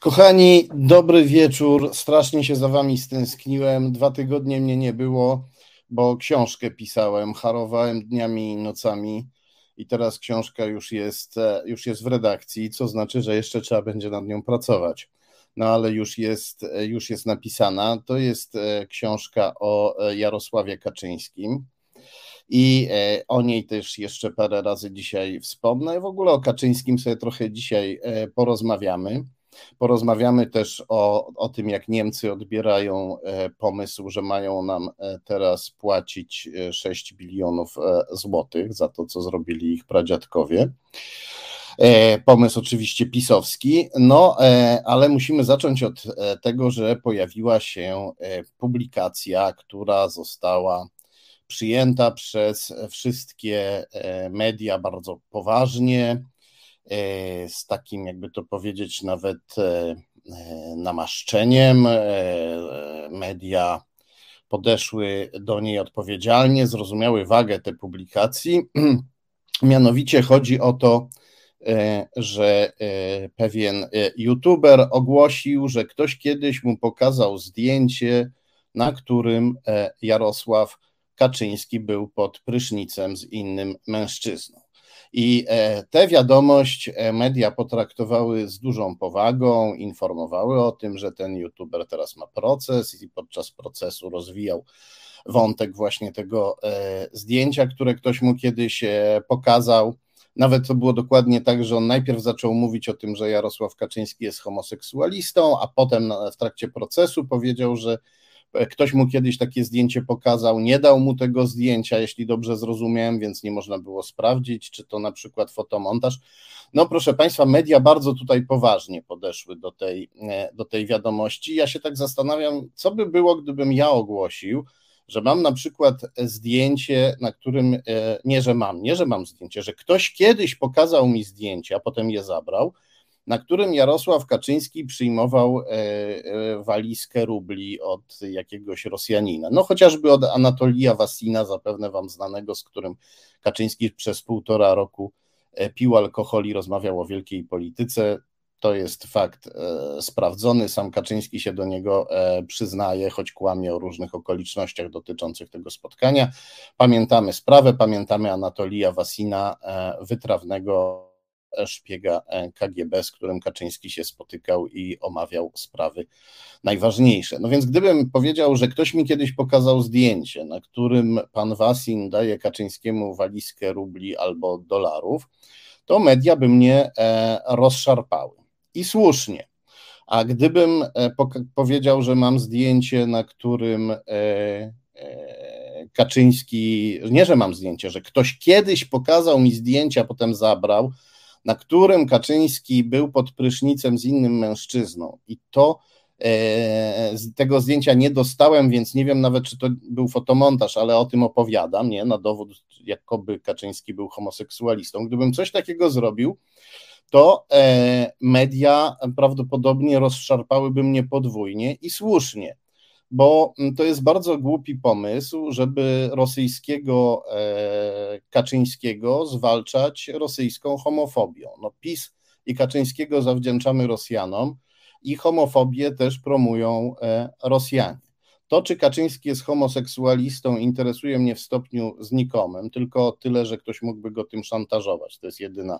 Kochani, dobry wieczór. Strasznie się za wami stęskniłem. Dwa tygodnie mnie nie było, bo książkę pisałem, harowałem dniami i nocami i teraz książka już jest, e, już jest w redakcji, co znaczy, że jeszcze trzeba będzie nad nią pracować. No ale już jest, e, już jest napisana. To jest e, książka o Jarosławie Kaczyńskim. I o niej też jeszcze parę razy dzisiaj wspomnę. W ogóle o Kaczyńskim sobie trochę dzisiaj porozmawiamy. Porozmawiamy też o, o tym, jak Niemcy odbierają e, pomysł, że mają nam e, teraz płacić 6 e, bilionów złotych za to, co zrobili ich pradziadkowie. Pomysł oczywiście pisowski, no ale musimy zacząć od tego, że pojawiła się publikacja, która została przyjęta przez wszystkie media bardzo poważnie z takim, jakby to powiedzieć, nawet e, e, namaszczeniem. Media podeszły do niej odpowiedzialnie, zrozumiały wagę tej publikacji. Mianowicie chodzi o to, że pewien youtuber ogłosił, że ktoś kiedyś mu pokazał zdjęcie, na którym Jarosław Kaczyński był pod prysznicem z innym mężczyzną. I e, tę wiadomość e, media potraktowały z dużą powagą, informowały o tym, że ten youtuber teraz ma proces i podczas procesu rozwijał wątek właśnie tego e, zdjęcia, które ktoś mu kiedyś pokazał. Nawet to było dokładnie tak, że on najpierw zaczął mówić o tym, że Jarosław Kaczyński jest homoseksualistą, a potem w trakcie procesu powiedział, że Ktoś mu kiedyś takie zdjęcie pokazał, nie dał mu tego zdjęcia, jeśli dobrze zrozumiałem, więc nie można było sprawdzić, czy to na przykład fotomontaż. No proszę Państwa, media bardzo tutaj poważnie podeszły do tej, e, do tej wiadomości. Ja się tak zastanawiam, co by było, gdybym ja ogłosił, że mam na przykład zdjęcie, na którym, e, nie że mam, nie że mam zdjęcie, że ktoś kiedyś pokazał mi zdjęcie, a potem je zabrał, na którym Jarosław Kaczyński przyjmował e, e, walizkę rubli od jakiegoś Rosjanina. No chociażby od Anatolija Wasina, zapewne wam znanego, z którym Kaczyński przez półtora roku e, pił alkohol i rozmawiał o wielkiej polityce. To jest fakt sprawdzony. Sam Kaczyński się do niego przyznaje, choć kłamie o różnych okolicznościach dotyczących tego spotkania. Pamiętamy sprawę, pamiętamy Anatolija Wasina, wytrawnego szpiega KGB, z którym Kaczyński się spotykał i omawiał sprawy najważniejsze. No więc gdybym powiedział, że ktoś mi kiedyś pokazał zdjęcie, na którym pan Wasin daje Kaczyńskiemu walizkę rubli albo dolarów, to media by mnie e, rozszarpały. I słusznie. A gdybym e, powiedział, że mam zdjęcie, na którym e, Kaczyński, nie że mam zdjęcie, że ktoś kiedyś pokazał mi zdjęcia, potem zabrał, na którym Kaczyński był pod prysznicem z innym mężczyzną. I to e, tego zdjęcia nie dostałem, więc nie wiem nawet, czy to był fotomontaż, ale o tym opowiadam, nie, na dowód, jakoby Kaczyński był homoseksualistą. Gdybym coś takiego zrobił, to e, media prawdopodobnie rozszarpałyby mnie podwójnie i słusznie bo mm, to jest bardzo głupi pomysł, żeby rosyjskiego e, Kaczyńskiego zwalczać rosyjską homofobią. No, PiS i Kaczyńskiego zawdzięczamy Rosjanom i homofobię też promują e, Rosjanie. To, czy Kaczyński jest homoseksualistą, interesuje mnie w stopniu znikomym, tylko tyle, że ktoś mógłby go tym szantażować. To jest jedyna,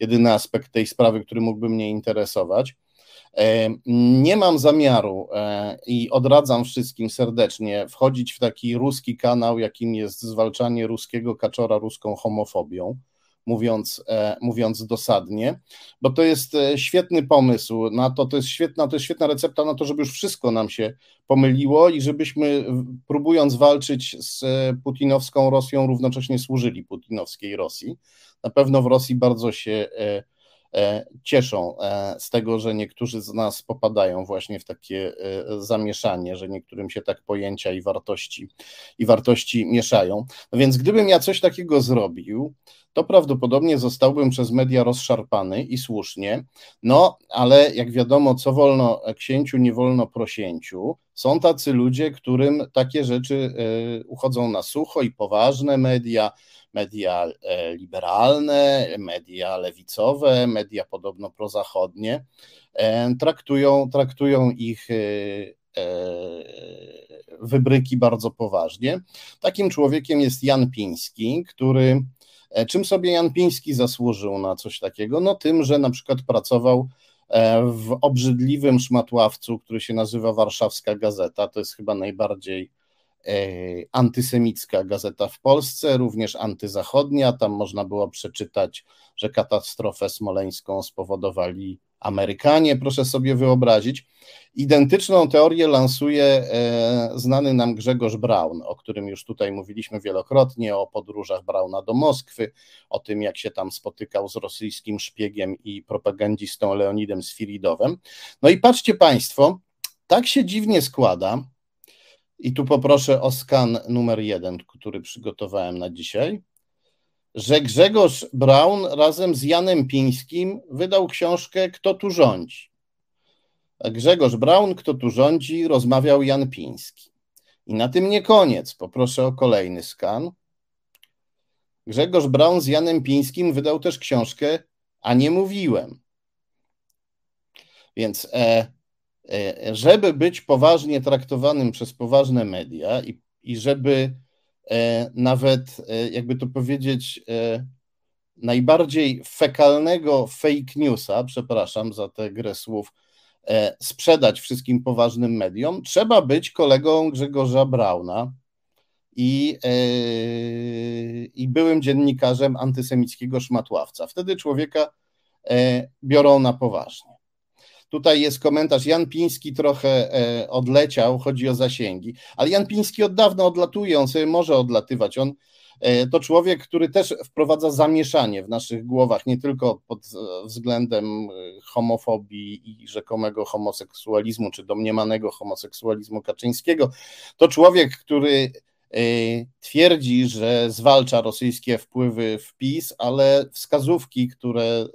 jedyny aspekt tej sprawy, który mógłby mnie interesować. E, nie mam zamiaru e, i odradzam wszystkim serdecznie wchodzić w taki ruski kanał, jakim jest zwalczanie ruskiego kaczora ruską homofobią mówiąc, e, mówiąc dosadnie, bo to jest świetny pomysł na to, to jest świetna, to jest świetna recepta na to, żeby już wszystko nam się pomyliło i żebyśmy próbując walczyć z putinowską Rosją, równocześnie służyli putinowskiej Rosji. Na pewno w Rosji bardzo się cieszą e, z tego, że niektórzy z nas popadają właśnie w takie e, zamieszanie, że niektórym się tak pojęcia i wartości i wartości mieszają. No więc gdybym ja coś takiego zrobił, to prawdopodobnie zostałbym przez media rozszarpany i słusznie. No, ale jak wiadomo, co wolno księciu, nie wolno prosięciu. Są tacy ludzie, którym takie rzeczy uchodzą na sucho i poważne media, media e, liberalne, media lewicowe, media podobno prozachodnie, e, traktują, traktują ich wybryki bardzo poważnie. Takim człowiekiem jest Jan Piński, który czym sobie Jan Piński zasłużył na coś takiego? No tym, że na przykład pracował w obrzydliwym szmatławcu, który się nazywa Warszawska Gazeta. To jest chyba najbardziej E, antysemicka gazeta w Polsce, również antyzachodnia. Tam można było przeczytać, że katastrofę smoleńską spowodowali Amerykanie, proszę sobie wyobrazić. Identyczną teorię lansuje e, znany nam Grzegorz Braun, o którym już tutaj mówiliśmy wielokrotnie, o podróżach Brauna do Moskwy, o tym, jak się tam spotykał z rosyjskim szpiegiem i propagandzistą Leonidem Sfiridowem. No i patrzcie Państwo, tak się dziwnie składa, i tu poproszę o skan numer jeden, który przygotowałem na dzisiaj, że Grzegorz Braun razem z Janem Pińskim wydał książkę Kto tu rządzi. Grzegorz Braun, kto tu rządzi, rozmawiał Jan Piński. I na tym nie koniec. Poproszę o kolejny skan. Grzegorz Braun z Janem Pińskim wydał też książkę A nie mówiłem. Więc e, żeby być poważnie traktowanym przez poważne media i, i żeby e, nawet, e, jakby to powiedzieć, najbardziej fekalnego fake newsa, przepraszam za tę grę słów, sprzedać wszystkim poważnym mediom, trzeba być kolegą Grzegorza Brauna i, i byłym dziennikarzem antysemickiego szmatławca. Wtedy człowieka biorą na poważnie. Tutaj jest komentarz, Jan Piński trochę e, odleciał, chodzi o zasięgi, ale Jan Piński od dawna odlatuje, on sobie może odlatywać, on e, to człowiek, który też wprowadza zamieszanie w naszych głowach, nie tylko pod e, względem homofobii i rzekomego homoseksualizmu, czy domniemanego homoseksualizmu Kaczyńskiego. To człowiek, który twierdzi, że zwalcza rosyjskie wpływy w PiS, ale wskazówki, które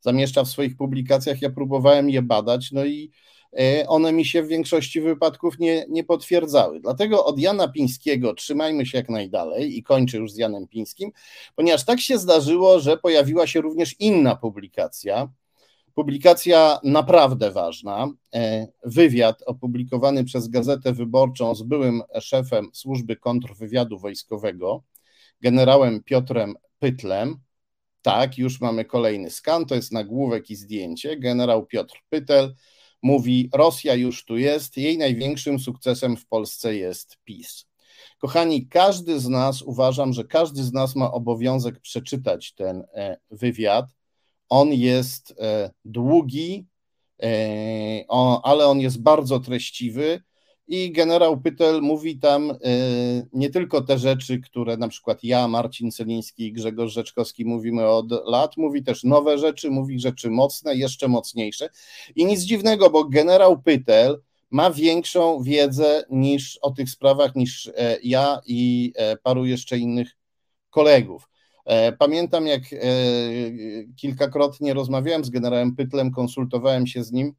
zamieszcza w swoich publikacjach. Ja próbowałem je badać, no i e, one mi się w większości wypadków nie, nie potwierdzały. Dlatego od Jana Pińskiego trzymajmy się jak najdalej i kończę już z Janem Pińskim, ponieważ tak się zdarzyło, że pojawiła się również inna publikacja. Publikacja naprawdę ważna, e, wywiad opublikowany przez Gazetę Wyborczą z byłym szefem służby kontrwywiadu wojskowego, generałem Piotrem Pytlem, tak, już mamy kolejny skan, to jest nagłówek i zdjęcie. Generał Piotr Pytel mówi: Rosja już tu jest, jej największym sukcesem w Polsce jest PiS. Kochani, każdy z nas, uważam, że każdy z nas ma obowiązek przeczytać ten e, wywiad. On jest e, długi, e, ale on jest bardzo treściwy i generał Pytel mówi tam y, nie tylko te rzeczy, które na przykład ja, Marcin Celiński i Grzegorz Rzeczkowski mówimy od lat, mówi też nowe rzeczy, mówi rzeczy mocne, jeszcze mocniejsze. I nic dziwnego, bo generał Pytel ma większą wiedzę niż o tych sprawach niż e, ja i e, paru jeszcze innych kolegów. E, pamiętam, jak kilkakrotnie rozmawiałem z generałem Pytlem, konsultowałem się z nim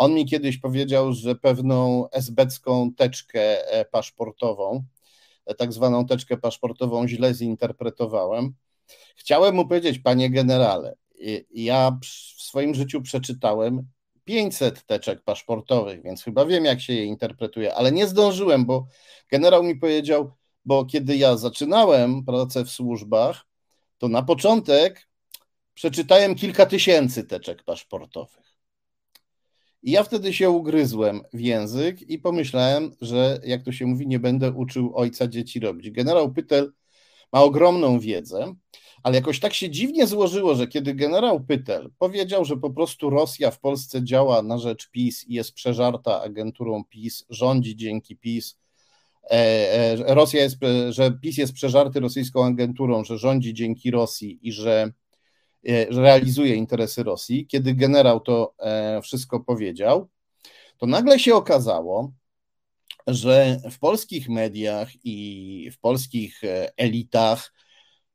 on mi kiedyś powiedział, że pewną esbecką teczkę e, paszportową, e, tak zwaną teczkę paszportową źle zinterpretowałem. Chciałem mu powiedzieć, panie generale, ja w swoim życiu przeczytałem 500 teczek paszportowych, więc chyba wiem, jak się je interpretuje, ale nie zdążyłem, bo generał mi powiedział, bo kiedy ja zaczynałem pracę w służbach, to na początek przeczytałem kilka tysięcy teczek paszportowych. I ja wtedy się ugryzłem w język i pomyślałem, że jak to się mówi, nie będę uczył ojca dzieci robić. Generał Pytel ma ogromną wiedzę, ale jakoś tak się dziwnie złożyło, że kiedy generał Pytel powiedział, że po prostu Rosja w Polsce działa na rzecz PiS i jest przeżarta agenturą PiS, rządzi dzięki PiS, e, e, Rosja jest, że PiS jest przeżarty rosyjską agenturą, że rządzi dzięki Rosji i że realizuje interesy Rosji. Kiedy generał to e, wszystko powiedział, to nagle się okazało, że w polskich mediach i w polskich e, elitach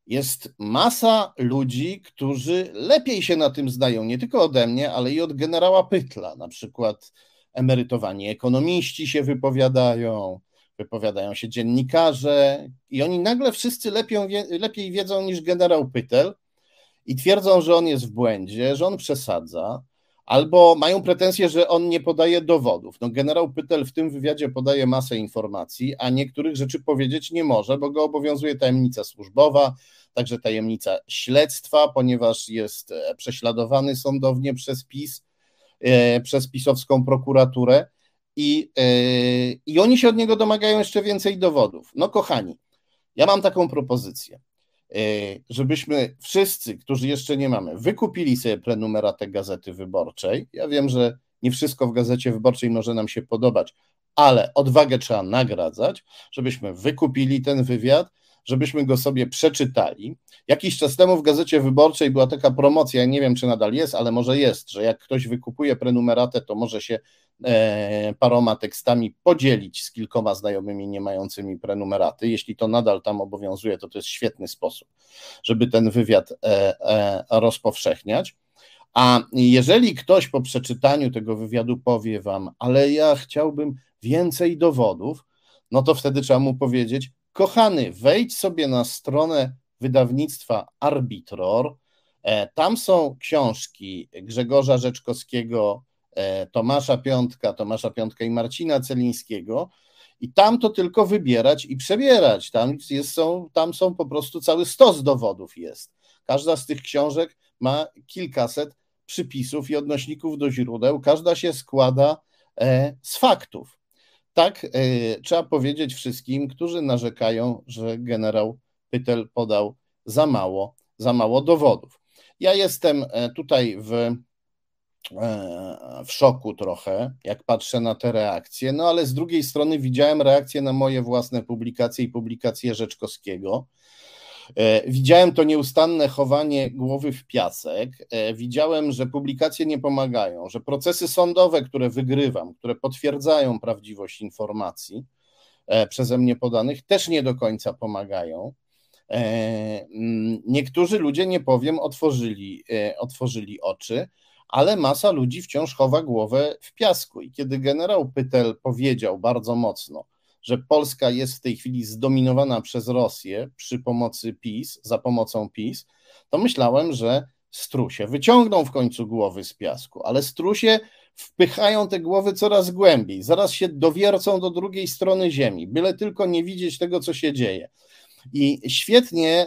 jest masa ludzi, którzy lepiej się na tym zdają, nie tylko ode mnie, ale i od generała Pytla. Na przykład emerytowani ekonomiści się wypowiadają, wypowiadają się dziennikarze i oni nagle wszyscy lepiej, lepiej wiedzą niż generał Pytel i twierdzą, że on jest w błędzie, że on przesadza, albo mają pretensje, że on nie podaje dowodów. No, generał Pytel w tym wywiadzie podaje masę informacji, a niektórych rzeczy powiedzieć nie może, bo go obowiązuje tajemnica służbowa, także tajemnica śledztwa, ponieważ jest e, prześladowany sądownie przez PiS, e, przez pisowską prokuraturę i, e, i oni się od niego domagają jeszcze więcej dowodów. No kochani, ja mam taką propozycję. E, żebyśmy wszyscy, którzy jeszcze nie mamy, wykupili sobie prenumeratę Gazety Wyborczej. Ja wiem, że nie wszystko w Gazecie Wyborczej może nam się podobać, ale odwagę trzeba nagradzać, żebyśmy wykupili ten wywiad, żebyśmy go sobie przeczytali. Jakiś czas temu w Gazecie Wyborczej była taka promocja, nie wiem czy nadal jest, ale może jest, że jak ktoś wykupuje prenumeratę, to może się e, paroma tekstami podzielić z kilkoma znajomymi nie mającymi prenumeraty. Jeśli to nadal tam obowiązuje, to to jest świetny sposób, żeby ten wywiad e, e, rozpowszechniać. A jeżeli ktoś po przeczytaniu tego wywiadu powie wam, ale ja chciałbym więcej dowodów, no to wtedy trzeba mu powiedzieć, kochany, wejdź sobie na stronę wydawnictwa Arbitror. E, tam są książki Grzegorza Rzeczkowskiego, e, Tomasza Piątka, Tomasza Piątka i Marcina Celińskiego. I tam to tylko wybierać i przebierać. Tam, jest, są, tam są po prostu cały stos dowodów jest. Każda z tych książek ma kilkaset przypisów i odnośników do źródeł. Każda się składa e, z faktów. Tak trzeba powiedzieć wszystkim, którzy narzekają, że generał Pytel podał za mało, za mało dowodów. Ja jestem e, tutaj w, e, w szoku trochę, jak patrzę na te reakcje, no ale z drugiej strony widziałem reakcje na moje własne publikacje i publikacje Rzeczkowskiego. E, widziałem to nieustanne chowanie głowy w piasek. Widziałem, że publikacje nie pomagają, że procesy sądowe, które wygrywam, które potwierdzają prawdziwość informacji przeze mnie podanych, też nie do końca pomagają. E, mm, niektórzy ludzie, nie powiem, otworzyli, e, otworzyli oczy, ale masa ludzi wciąż chowa głowę w piasku. I kiedy generał Pytel powiedział bardzo mocno, że Polska jest w tej chwili zdominowana przez Rosję przy pomocy PiS, za pomocą PiS, to myślałem, że strusie wyciągną w końcu głowy z piasku, ale strusie wpychają te głowy coraz głębiej, zaraz się dowiercą do drugiej strony ziemi, byle tylko nie widzieć tego, co się dzieje. I świetnie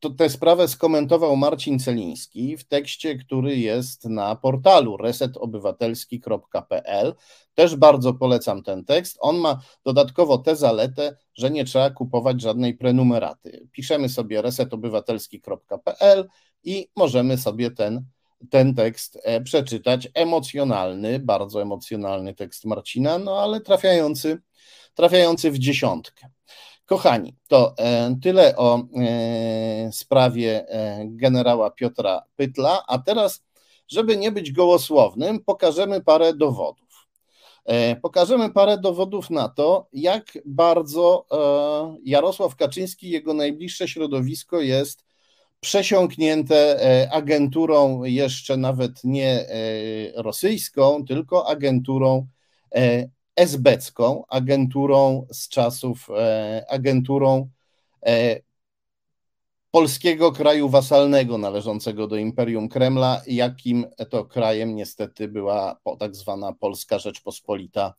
to tę sprawę skomentował Marcin Celiński w tekście, który jest na portalu resetobywatelski.pl. Też bardzo polecam ten tekst. On ma dodatkowo tę zaletę, że nie trzeba kupować żadnej prenumeraty. Piszemy sobie resetobywatelski.pl i możemy sobie ten, ten tekst e, przeczytać. Emocjonalny, bardzo emocjonalny tekst Marcina, no ale trafiający, trafiający w dziesiątkę. Kochani, to e, tyle o e, sprawie e, generała Piotra Pytla, a teraz, żeby nie być gołosłownym, pokażemy parę dowodów. Pokażemy parę dowodów na to, jak bardzo Jarosław Kaczyński, i jego najbliższe środowisko jest przesiąknięte agenturą jeszcze nawet nie rosyjską, tylko agenturą esbecką, agenturą z czasów, e, agenturą e, polskiego kraju wasalnego należącego do Imperium Kremla, jakim to krajem niestety była tak zwana Polska Rzeczpospolita,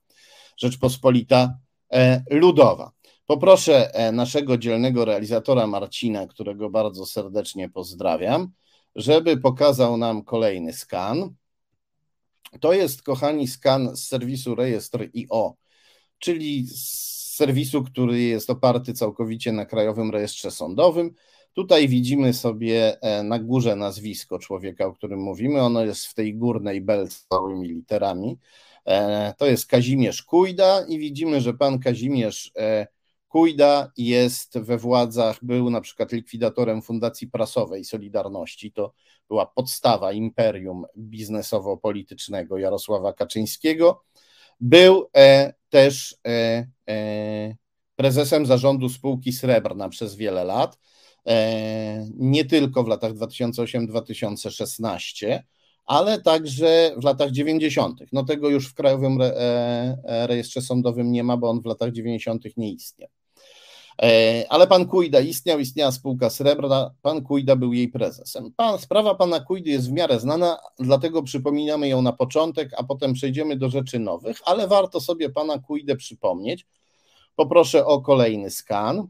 Rzeczpospolita e, Ludowa. Poproszę naszego dzielnego realizatora Marcina, którego bardzo serdecznie pozdrawiam, żeby pokazał nam kolejny skan. To jest, kochani, skan z serwisu rejestr.io, czyli z serwisu, który jest oparty całkowicie na Krajowym Rejestrze Sądowym. Tutaj widzimy sobie e, na górze nazwisko człowieka, o którym mówimy. Ono jest w tej górnej belce całymi literami. E, to jest Kazimierz Kujda i widzimy, że pan Kazimierz e, Kujda jest we władzach, był na przykład likwidatorem Fundacji Prasowej Solidarności. To była podstawa imperium biznesowo-politycznego Jarosława Kaczyńskiego. Był e, też e, e, prezesem zarządu spółki Srebrna przez wiele lat. E, nie tylko w latach 2008-2016, ale także w latach 90. No tego już w Krajowym Rejestrze Sądowym nie ma, bo on w latach 90. nie istniał. Ale pan Kujda istniał, istniała spółka Srebrna, pan Kujda był jej prezesem. Pan, sprawa pana Kujdy jest w miarę znana, dlatego przypominamy ją na początek, a potem przejdziemy do rzeczy nowych, ale warto sobie pana Kujdę przypomnieć. Poproszę o kolejny skan.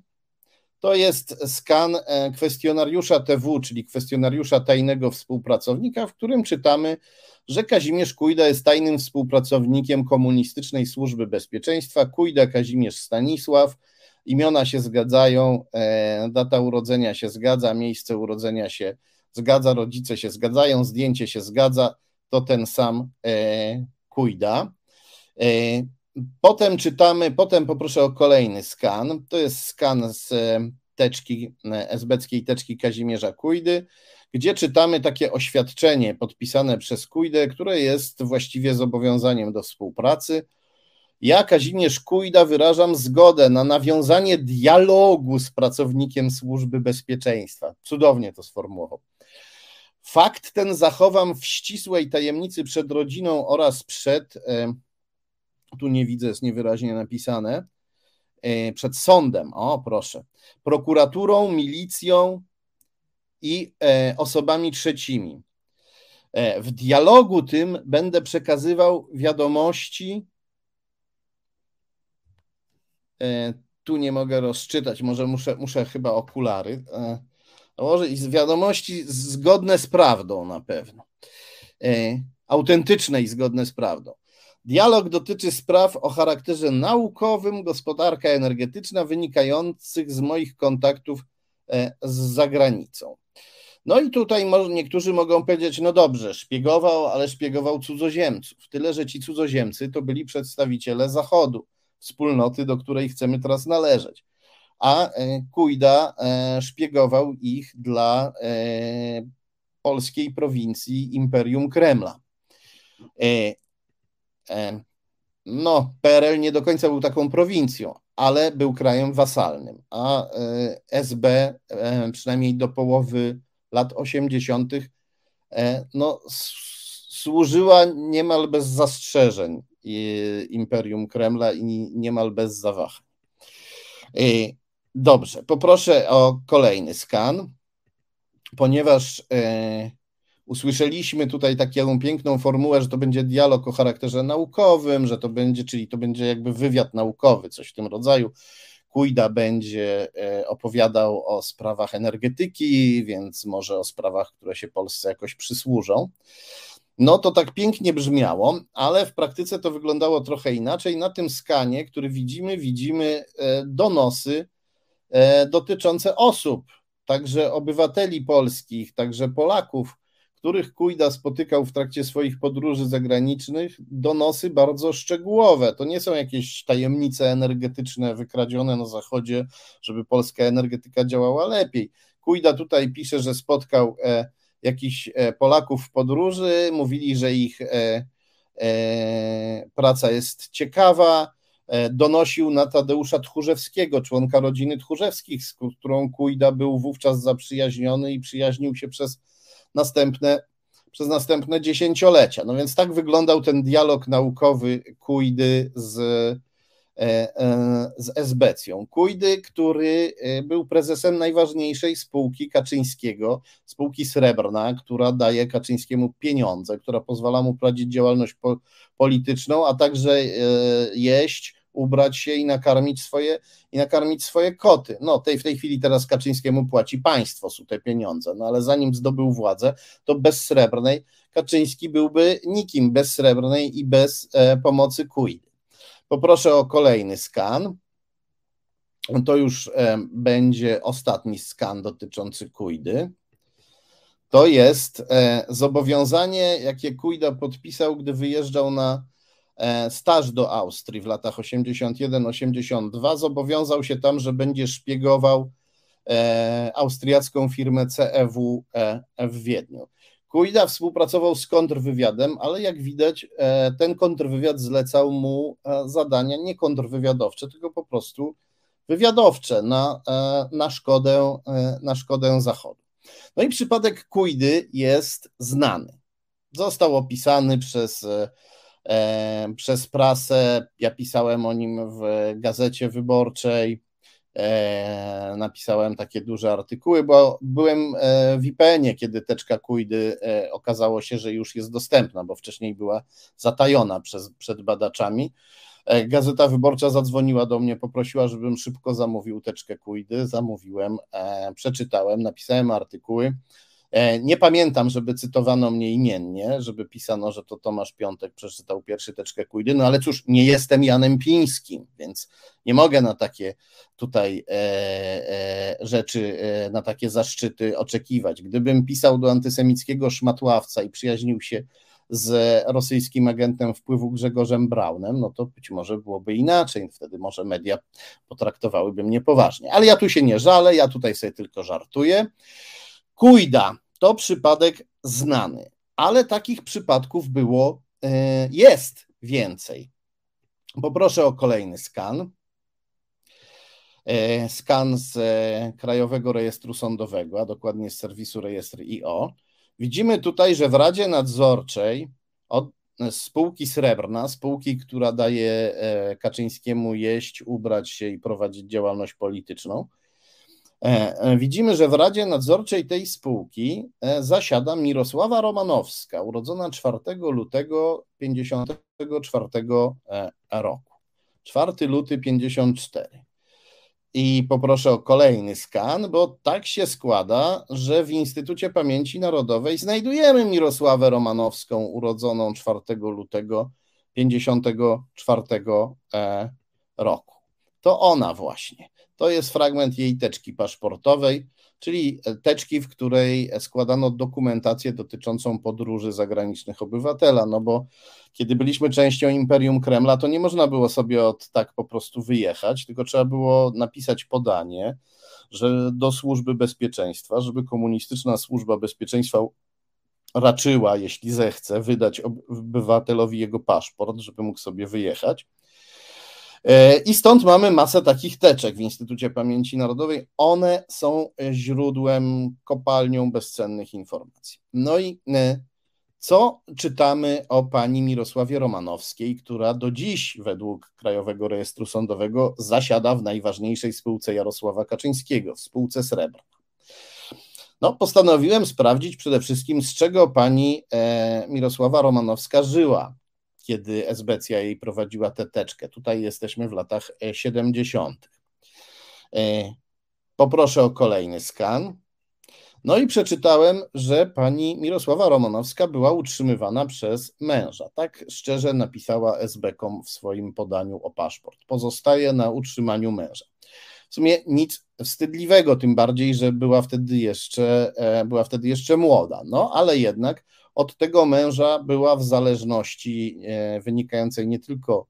To jest skan e, kwestionariusza TW, czyli kwestionariusza tajnego współpracownika, w którym czytamy, że Kazimierz Kujda jest tajnym współpracownikiem Komunistycznej Służby Bezpieczeństwa. Kujda Kazimierz Stanisław, imiona się zgadzają, e, data urodzenia się zgadza, miejsce urodzenia się zgadza, rodzice się zgadzają, zdjęcie się zgadza, to ten sam e, Kujda. Potem czytamy, potem poproszę o kolejny skan. To jest skan z e, teczki, e, esbeckiej teczki Kazimierza Kujdy, gdzie czytamy takie oświadczenie podpisane przez Kujdę, które jest właściwie zobowiązaniem do współpracy. Ja, Kazimierz Kujda, wyrażam zgodę na nawiązanie dialogu z pracownikiem służby bezpieczeństwa. Cudownie to sformułował. Fakt ten zachowam w ścisłej tajemnicy przed rodziną oraz przed. E, tu nie widzę, jest niewyraźnie napisane, e, przed sądem, o proszę, prokuraturą, milicją i e, osobami trzecimi. W dialogu tym będę przekazywał wiadomości. Tu nie mogę rozczytać, może muszę, muszę chyba okulary. Może wiadomości zgodne z prawdą na pewno. Autentyczne i zgodne z prawdą. Dialog dotyczy spraw o charakterze naukowym, gospodarka energetyczna, wynikających z moich kontaktów e, z zagranicą. No i tutaj niektórzy mogą powiedzieć, no dobrze, szpiegował, ale szpiegował cudzoziemców. Tyle, że ci cudzoziemcy to byli przedstawiciele Zachodu, wspólnoty, do której chcemy teraz należeć. A e, Kujda e, szpiegował ich dla polskiej prowincji Imperium Kremla no, PRL nie do końca był taką prowincją, ale był krajem wasalnym, a e, SB przynajmniej do połowy lat 80. E, no, służyła niemal bez zastrzeżeń Imperium Kremla i niemal bez zawahań. E, dobrze, poproszę o kolejny skan, ponieważ Usłyszeliśmy tutaj taką piękną formułę, że to będzie dialog o charakterze naukowym, że to będzie, czyli to będzie jakby wywiad naukowy, coś w tym rodzaju. Kujda będzie e, opowiadał o sprawach energetyki, więc może o sprawach, które się Polsce jakoś przysłużą. No to tak pięknie brzmiało, ale w praktyce to wyglądało trochę inaczej. Na tym skanie, który widzimy, widzimy e, donosy e, dotyczące osób, także obywateli polskich, także Polaków, których Kujda spotykał w trakcie swoich podróży zagranicznych, donosy bardzo szczegółowe. To nie są jakieś tajemnice energetyczne wykradzione na Zachodzie, żeby polska energetyka działała lepiej. Kujda tutaj pisze, że spotkał e, jakichś e, Polaków w podróży, mówili, że ich e, e, praca jest ciekawa. Donosił na Tadeusza Tchórzewskiego, członka rodziny Tchórzewskich, z którą Kujda był wówczas zaprzyjaźniony i przyjaźnił się przez następne, przez następne dziesięciolecia. No więc tak wyglądał ten dialog naukowy Kujdy z, z Esbecją. Kujdy, który e, był prezesem najważniejszej spółki Kaczyńskiego, spółki Srebrna, która daje Kaczyńskiemu pieniądze, która pozwala mu prowadzić działalność polityczną, a także jeść ubrać się i nakarmić swoje, i nakarmić swoje koty. No, tej, w tej chwili teraz Kaczyńskiemu płaci państwo su te pieniądze, no ale zanim zdobył władzę, to bez srebrnej Kaczyński byłby nikim bez srebrnej i bez e, pomocy Kujdy. Poproszę o kolejny skan. To już e, będzie ostatni skan dotyczący Kujdy. To jest e, zobowiązanie, jakie Kujda podpisał, gdy wyjeżdżał na E, staż do Austrii w latach 81-82, zobowiązał się tam, że będzie szpiegował austriacką firmę CEW w Wiedniu. Kujda współpracował z kontrwywiadem, ale jak widać, ten kontrwywiad zlecał mu zadania nie kontrwywiadowcze, tylko po prostu wywiadowcze na, na, szkodę, na szkodę Zachodu. No i przypadek Kujdy jest znany. Został opisany przez, e, przez prasę. Ja pisałem o nim w gazecie wyborczej. E, napisałem takie duże artykuły, bo byłem e, w IPN-ie, kiedy teczka Kujdy e, okazało się, że już jest dostępna, bo wcześniej była zatajona przez, przed badaczami. Gazeta Wyborcza zadzwoniła do mnie, poprosiła, żebym szybko zamówił teczkę Kujdy. Zamówiłem, przeczytałem, napisałem artykuły. E, nie pamiętam, żeby cytowano mnie imiennie, żeby pisano, że to Tomasz Piątek przeczytał pierwszy teczkę Kujdy, no ale cóż, nie jestem Janem Pińskim, więc nie mogę na takie tutaj e, e, rzeczy, e, na takie zaszczyty oczekiwać. Gdybym pisał do antysemickiego szmatławca i przyjaźnił się z rosyjskim agentem wpływu Grzegorzem Braunem, no to być może byłoby inaczej, wtedy może media potraktowałyby mnie poważnie. Ale ja tu się nie żalę, ja tutaj sobie tylko żartuję. Kujda to przypadek znany, ale takich przypadków było, e, jest więcej. Poproszę o kolejny skan. E, skan z e, Krajowego Rejestru Sądowego, a dokładnie z serwisu rejestr IO. Widzimy tutaj, że w Radzie Nadzorczej od spółki Srebrna, spółki, która daje Kaczyńskiemu jeść, ubrać się i prowadzić działalność polityczną, widzimy, że w Radzie Nadzorczej tej spółki e, zasiada Mirosława Romanowska, urodzona 4 lutego 1954 roku. 4 luty 54. I poproszę o kolejny skan, bo tak się składa, że w Instytucie Pamięci Narodowej znajdujemy Mirosławę Romanowską, urodzoną 4 lutego 54 roku. To ona właśnie. To jest fragment jej teczki paszportowej, czyli teczki, w której składano dokumentację dotyczącą podróży zagranicznych obywatela. No bo kiedy byliśmy częścią Imperium Kremla, to nie można było sobie od tak po prostu wyjechać, tylko trzeba było napisać podanie, że do służby bezpieczeństwa, żeby komunistyczna służba bezpieczeństwa raczyła, jeśli zechce, wydać obywatelowi jego paszport, żeby mógł sobie wyjechać. E, I stąd mamy masę takich teczek w Instytucie Pamięci Narodowej. One są źródłem, kopalnią bezcennych informacji. No i e, co czytamy o pani Mirosławie Romanowskiej, która do dziś, według Krajowego Rejestru Sądowego, zasiada w najważniejszej spółce Jarosława Kaczyńskiego, w spółce Srebrna? No, postanowiłem sprawdzić przede wszystkim, z czego pani e, Mirosława Romanowska żyła kiedy Esbecja jej prowadziła tę teczkę. Tutaj jesteśmy w latach 70. E, e, poproszę o kolejny skan. No i przeczytałem, że pani Mirosława Romanowska była utrzymywana przez męża. Tak szczerze napisała SB.com w swoim podaniu o paszport. Pozostaje na utrzymaniu męża. W sumie nic wstydliwego, tym bardziej, że była wtedy jeszcze, e, była wtedy jeszcze młoda. No ale jednak od tego męża była w zależności e, wynikającej nie tylko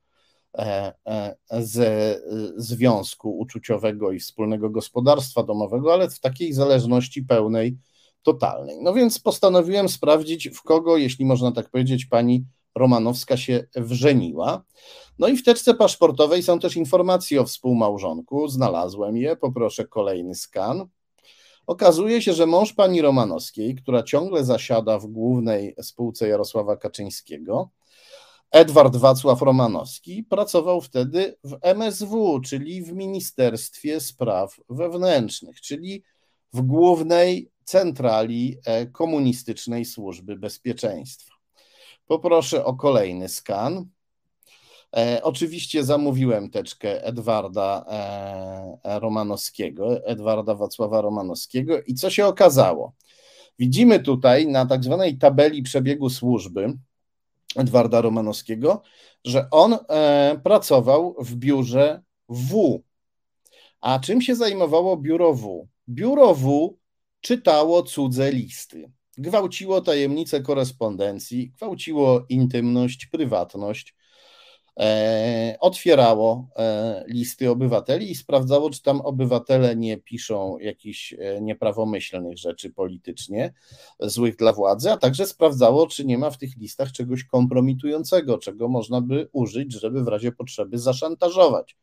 e, e, ze związku uczuciowego i wspólnego gospodarstwa domowego, ale w takiej zależności pełnej, totalnej. No więc postanowiłem sprawdzić, w kogo, jeśli można tak powiedzieć, pani Romanowska się wrzeniła. No i w teczce paszportowej są też informacje o współmałżonku. Znalazłem je, poproszę kolejny skan. Okazuje się, że mąż pani Romanowskiej, która ciągle zasiada w głównej spółce Jarosława Kaczyńskiego, Edward Wacław Romanowski, pracował wtedy w MSW, czyli w Ministerstwie Spraw Wewnętrznych, czyli w głównej centrali e, komunistycznej służby bezpieczeństwa. Poproszę o kolejny skan. E, oczywiście zamówiłem teczkę Edwarda e, Romanowskiego, Edwarda Wacława Romanowskiego i co się okazało? Widzimy tutaj na tak zwanej tabeli przebiegu służby Edwarda Romanowskiego, że on e, pracował w biurze W. A czym się zajmowało biuro W? Biuro W czytało cudze listy, gwałciło tajemnice korespondencji, gwałciło intymność, prywatność otwierało e, listy obywateli i sprawdzało, czy tam obywatele nie piszą jakichś e, nieprawomyślnych rzeczy politycznie, złych dla władzy, a także sprawdzało, czy nie ma w tych listach czegoś kompromitującego, czego można by użyć, żeby w razie potrzeby zaszantażować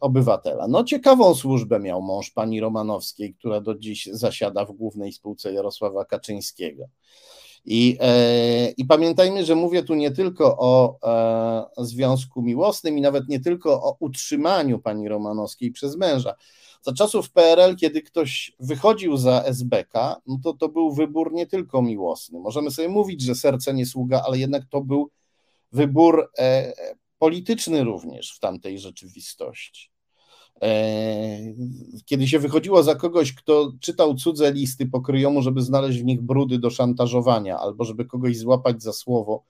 obywatela. No ciekawą służbę miał mąż pani Romanowskiej, która do dziś zasiada w głównej spółce Jarosława Kaczyńskiego. I, e, I pamiętajmy, że mówię tu nie tylko o e, związku miłosnym i nawet nie tylko o utrzymaniu pani Romanowskiej przez męża. Za czasów PRL, kiedy ktoś wychodził za SBK, no to to był wybór nie tylko miłosny. Możemy sobie mówić, że serce nie sługa, ale jednak to był wybór e, polityczny również w tamtej rzeczywistości. E, kiedy się wychodziło za kogoś, kto czytał cudze listy pokryjomu, żeby znaleźć w nich brudy do szantażowania, albo żeby kogoś złapać za słowo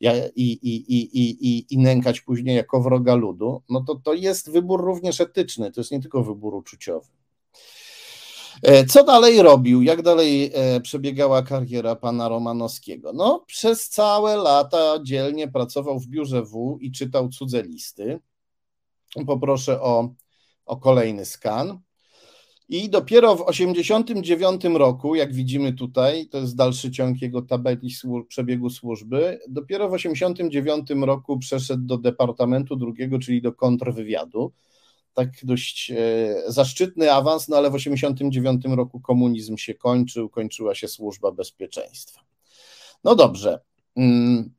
i, i, i, i, i, nękać później jako wroga ludu, no to to jest wybór również etyczny, to jest nie tylko wybór uczuciowy. E, co dalej robił? Jak dalej e, przebiegała kariera pana Romanowskiego? No, przez całe lata dzielnie pracował w biurze W i czytał cudze listy. Poproszę o o kolejny skan. I dopiero w 1989 roku, jak widzimy tutaj, to jest dalszy ciąg jego tabeli przebiegu służby, dopiero w 1989 roku przeszedł do Departamentu drugiego, czyli do kontrwywiadu. Tak dość e, zaszczytny awans, no ale w 1989 roku komunizm się kończył, kończyła się służba bezpieczeństwa. No dobrze. Mm,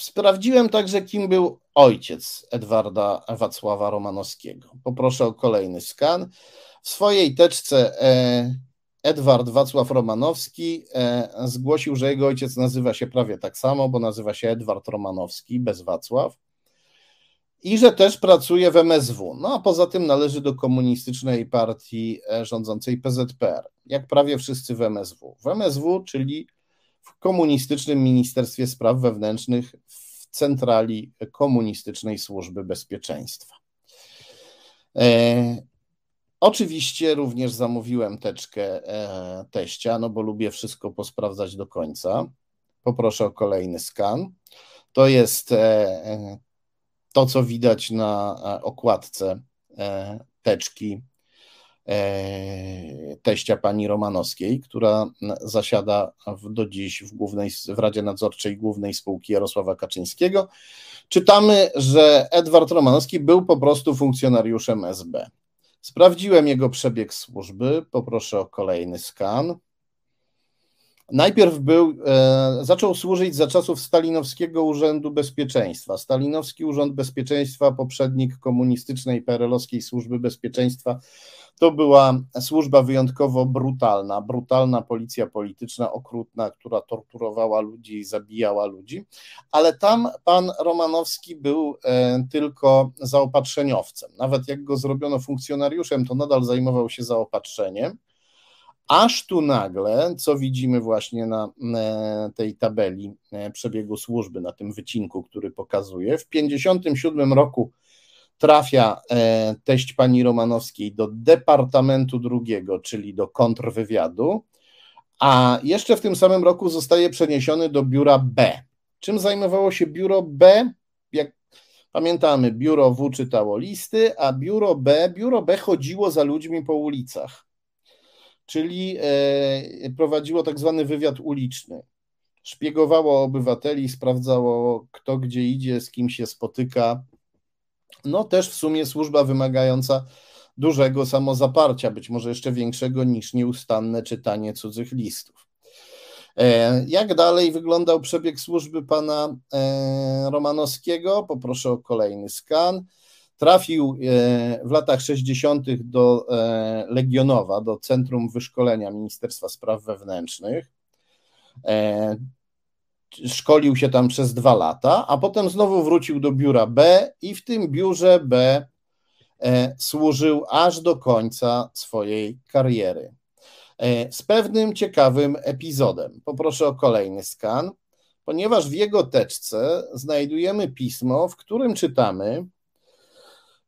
Sprawdziłem także, kim był ojciec Edwarda Wacława Romanowskiego. Poproszę o kolejny skan. W swojej teczce e, Edward Wacław Romanowski e, zgłosił, że jego ojciec nazywa się prawie tak samo, bo nazywa się Edward Romanowski bez Wacław i że też pracuje w MSW. No a poza tym należy do komunistycznej partii e, rządzącej PZPR, jak prawie wszyscy w MSW. W MSW, czyli w komunistycznym Ministerstwie Spraw Wewnętrznych w centrali komunistycznej służby bezpieczeństwa. E, oczywiście również zamówiłem teczkę e, teścia, no bo lubię wszystko posprawdzać do końca. Poproszę o kolejny skan. To jest e, to, co widać na okładce teczki teścia pani Romanowskiej, która zasiada w, do dziś w, głównej, w Radzie Nadzorczej Głównej Spółki Jarosława Kaczyńskiego. Czytamy, że Edward Romanowski był po prostu funkcjonariuszem SB. Sprawdziłem jego przebieg służby. Poproszę o kolejny skan. Najpierw był, e, zaczął służyć za czasów Stalinowskiego Urzędu Bezpieczeństwa. Stalinowski Urząd Bezpieczeństwa, poprzednik komunistycznej PRL-owskiej Służby Bezpieczeństwa, to była służba wyjątkowo brutalna, brutalna policja polityczna, okrutna, która torturowała ludzi zabijała ludzi, ale tam pan Romanowski był e, tylko zaopatrzeniowcem. Nawet jak go zrobiono funkcjonariuszem, to nadal zajmował się zaopatrzeniem. Aż tu nagle, co widzimy właśnie na tej tabeli e, przebiegu służby, na tym wycinku, który pokazuje, w 1957 roku trafia e, teść pani Romanowskiej do Departamentu Drugiego, czyli do kontrwywiadu, a jeszcze w tym samym roku zostaje przeniesiony do biura B. Czym zajmowało się biuro B? Jak pamiętamy, biuro W czytało listy, a biuro B, biuro B chodziło za ludźmi po ulicach, czyli e, prowadziło tak zwany wywiad uliczny. Szpiegowało obywateli, sprawdzało kto gdzie idzie, z kim się spotyka, no też w sumie służba wymagająca dużego samozaparcia, być może jeszcze większego niż nieustanne czytanie cudzych listów. E, jak dalej wyglądał przebieg służby pana e, Romanowskiego? Poproszę o kolejny skan. Trafił e, w latach 60. do Legionowa, do Centrum Wyszkolenia Ministerstwa Spraw Wewnętrznych szkolił się tam przez dwa lata, a potem znowu wrócił do biura B i w tym biurze B e, służył aż do końca swojej kariery. E, z pewnym ciekawym epizodem. Poproszę o kolejny skan, ponieważ w jego teczce znajdujemy pismo, w którym czytamy,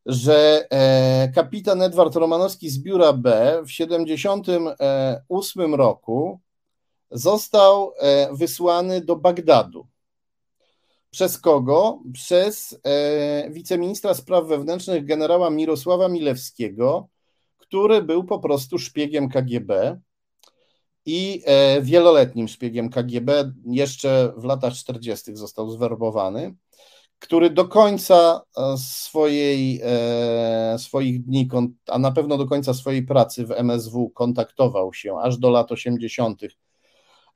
że e, kapitan Edward Romanowski z biura B w 1978 roku został e, wysłany do Bagdadu. Przez kogo? Przez e, wiceministra spraw wewnętrznych generała Mirosława Milewskiego, który był po prostu szpiegiem KGB i e, wieloletnim szpiegiem KGB, jeszcze w latach 40. został zwerbowany, który do końca swojej, swoich dni, a na pewno do końca swojej pracy w MSW kontaktował się aż do lat 80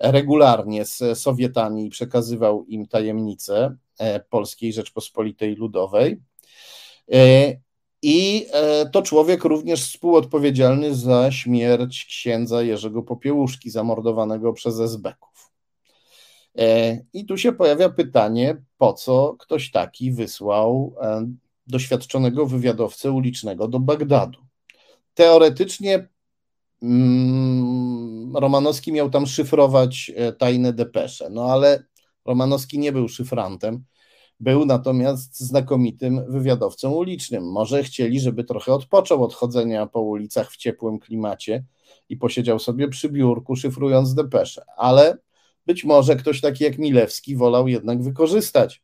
regularnie z Sowietami i przekazywał im tajemnice Polskiej Rzeczpospolitej Ludowej. I to człowiek również współodpowiedzialny za śmierć księdza Jerzego Popiełuszki, zamordowanego przez Esbeków. I tu się pojawia pytanie, po co ktoś taki wysłał doświadczonego wywiadowcę ulicznego do Bagdadu. Teoretycznie mm, Romanowski miał tam szyfrować e, tajne depesze, no ale Romanowski nie był szyfrantem, był natomiast znakomitym wywiadowcą ulicznym. Może chcieli, żeby trochę odpoczął od chodzenia po ulicach w ciepłym klimacie i posiedział sobie przy biurku, szyfrując depesze, ale być może ktoś taki jak Milewski wolał jednak wykorzystać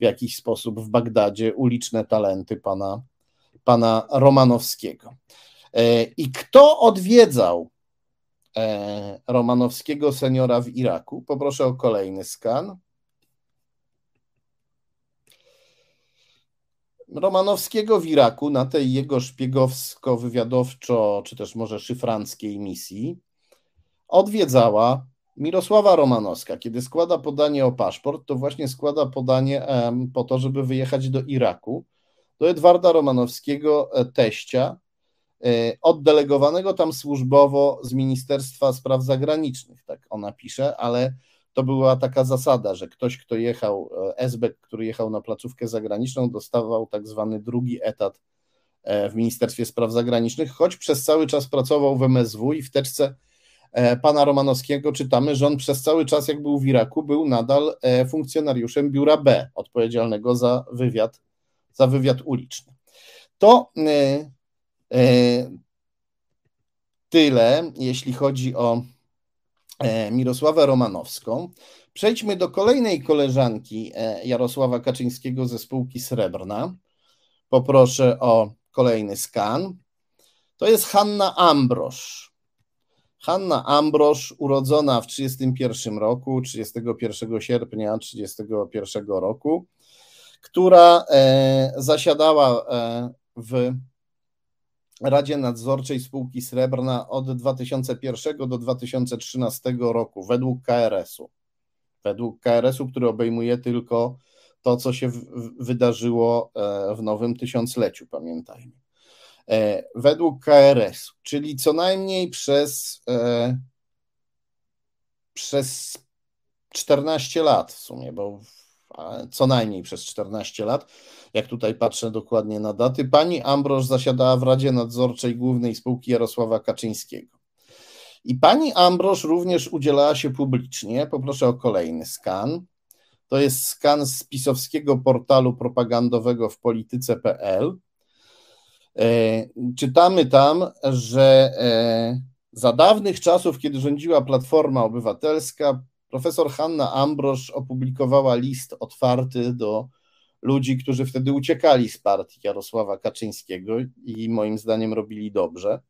w jakiś sposób w Bagdadzie uliczne talenty pana, pana Romanowskiego. E, I kto odwiedzał e, Romanowskiego seniora w Iraku? Poproszę o kolejny skan. Romanowskiego w Iraku na tej jego szpiegowsko-wywiadowczo, czy też może szyfranckiej misji odwiedzała Mirosława Romanowska, kiedy składa podanie o paszport, to właśnie składa podanie po to, żeby wyjechać do Iraku, do Edwarda Romanowskiego, e, teścia, e, oddelegowanego tam służbowo z Ministerstwa Spraw Zagranicznych, tak ona pisze, ale to była taka zasada, że ktoś, kto jechał, e, Esbek, który jechał na placówkę zagraniczną, dostawał tak zwany drugi etat w Ministerstwie Spraw Zagranicznych, choć przez cały czas pracował w MSW i w teczce E, pana Romanowskiego czytamy, że on przez cały czas, jak był w Iraku, był nadal e, funkcjonariuszem biura B, odpowiedzialnego za wywiad, za wywiad uliczny. To e, tyle, jeśli chodzi o Mirosławę Romanowską. Przejdźmy do kolejnej koleżanki Jarosława Kaczyńskiego ze spółki Srebrna. Poproszę o kolejny skan. To jest Hanna Ambrosz. Hanna Ambrosz, urodzona w 1931 roku, 31 sierpnia 1931 roku, która e, zasiadała e, w Radzie Nadzorczej Spółki Srebrna od 2001 do 2013 roku według KRS-u. Według KRS-u, który obejmuje tylko to, co się wydarzyło e, w nowym tysiącleciu, pamiętajmy. E, według KRS, czyli co najmniej przez, e, przez 14 lat w sumie, bo co najmniej przez 14 lat, jak tutaj patrzę dokładnie na daty, pani Ambroż zasiadała w Radzie Nadzorczej Głównej Spółki Jarosława Kaczyńskiego. I pani Ambroż również udzielała się publicznie. Poproszę o kolejny skan. To jest skan z pisowskiego portalu propagandowego w polityce.pl. E, czytamy tam, że e, za dawnych czasów, kiedy rządziła Platforma Obywatelska, profesor Hanna Ambrosz opublikowała list otwarty do ludzi, którzy wtedy uciekali z partii Jarosława Kaczyńskiego i moim zdaniem robili dobrze.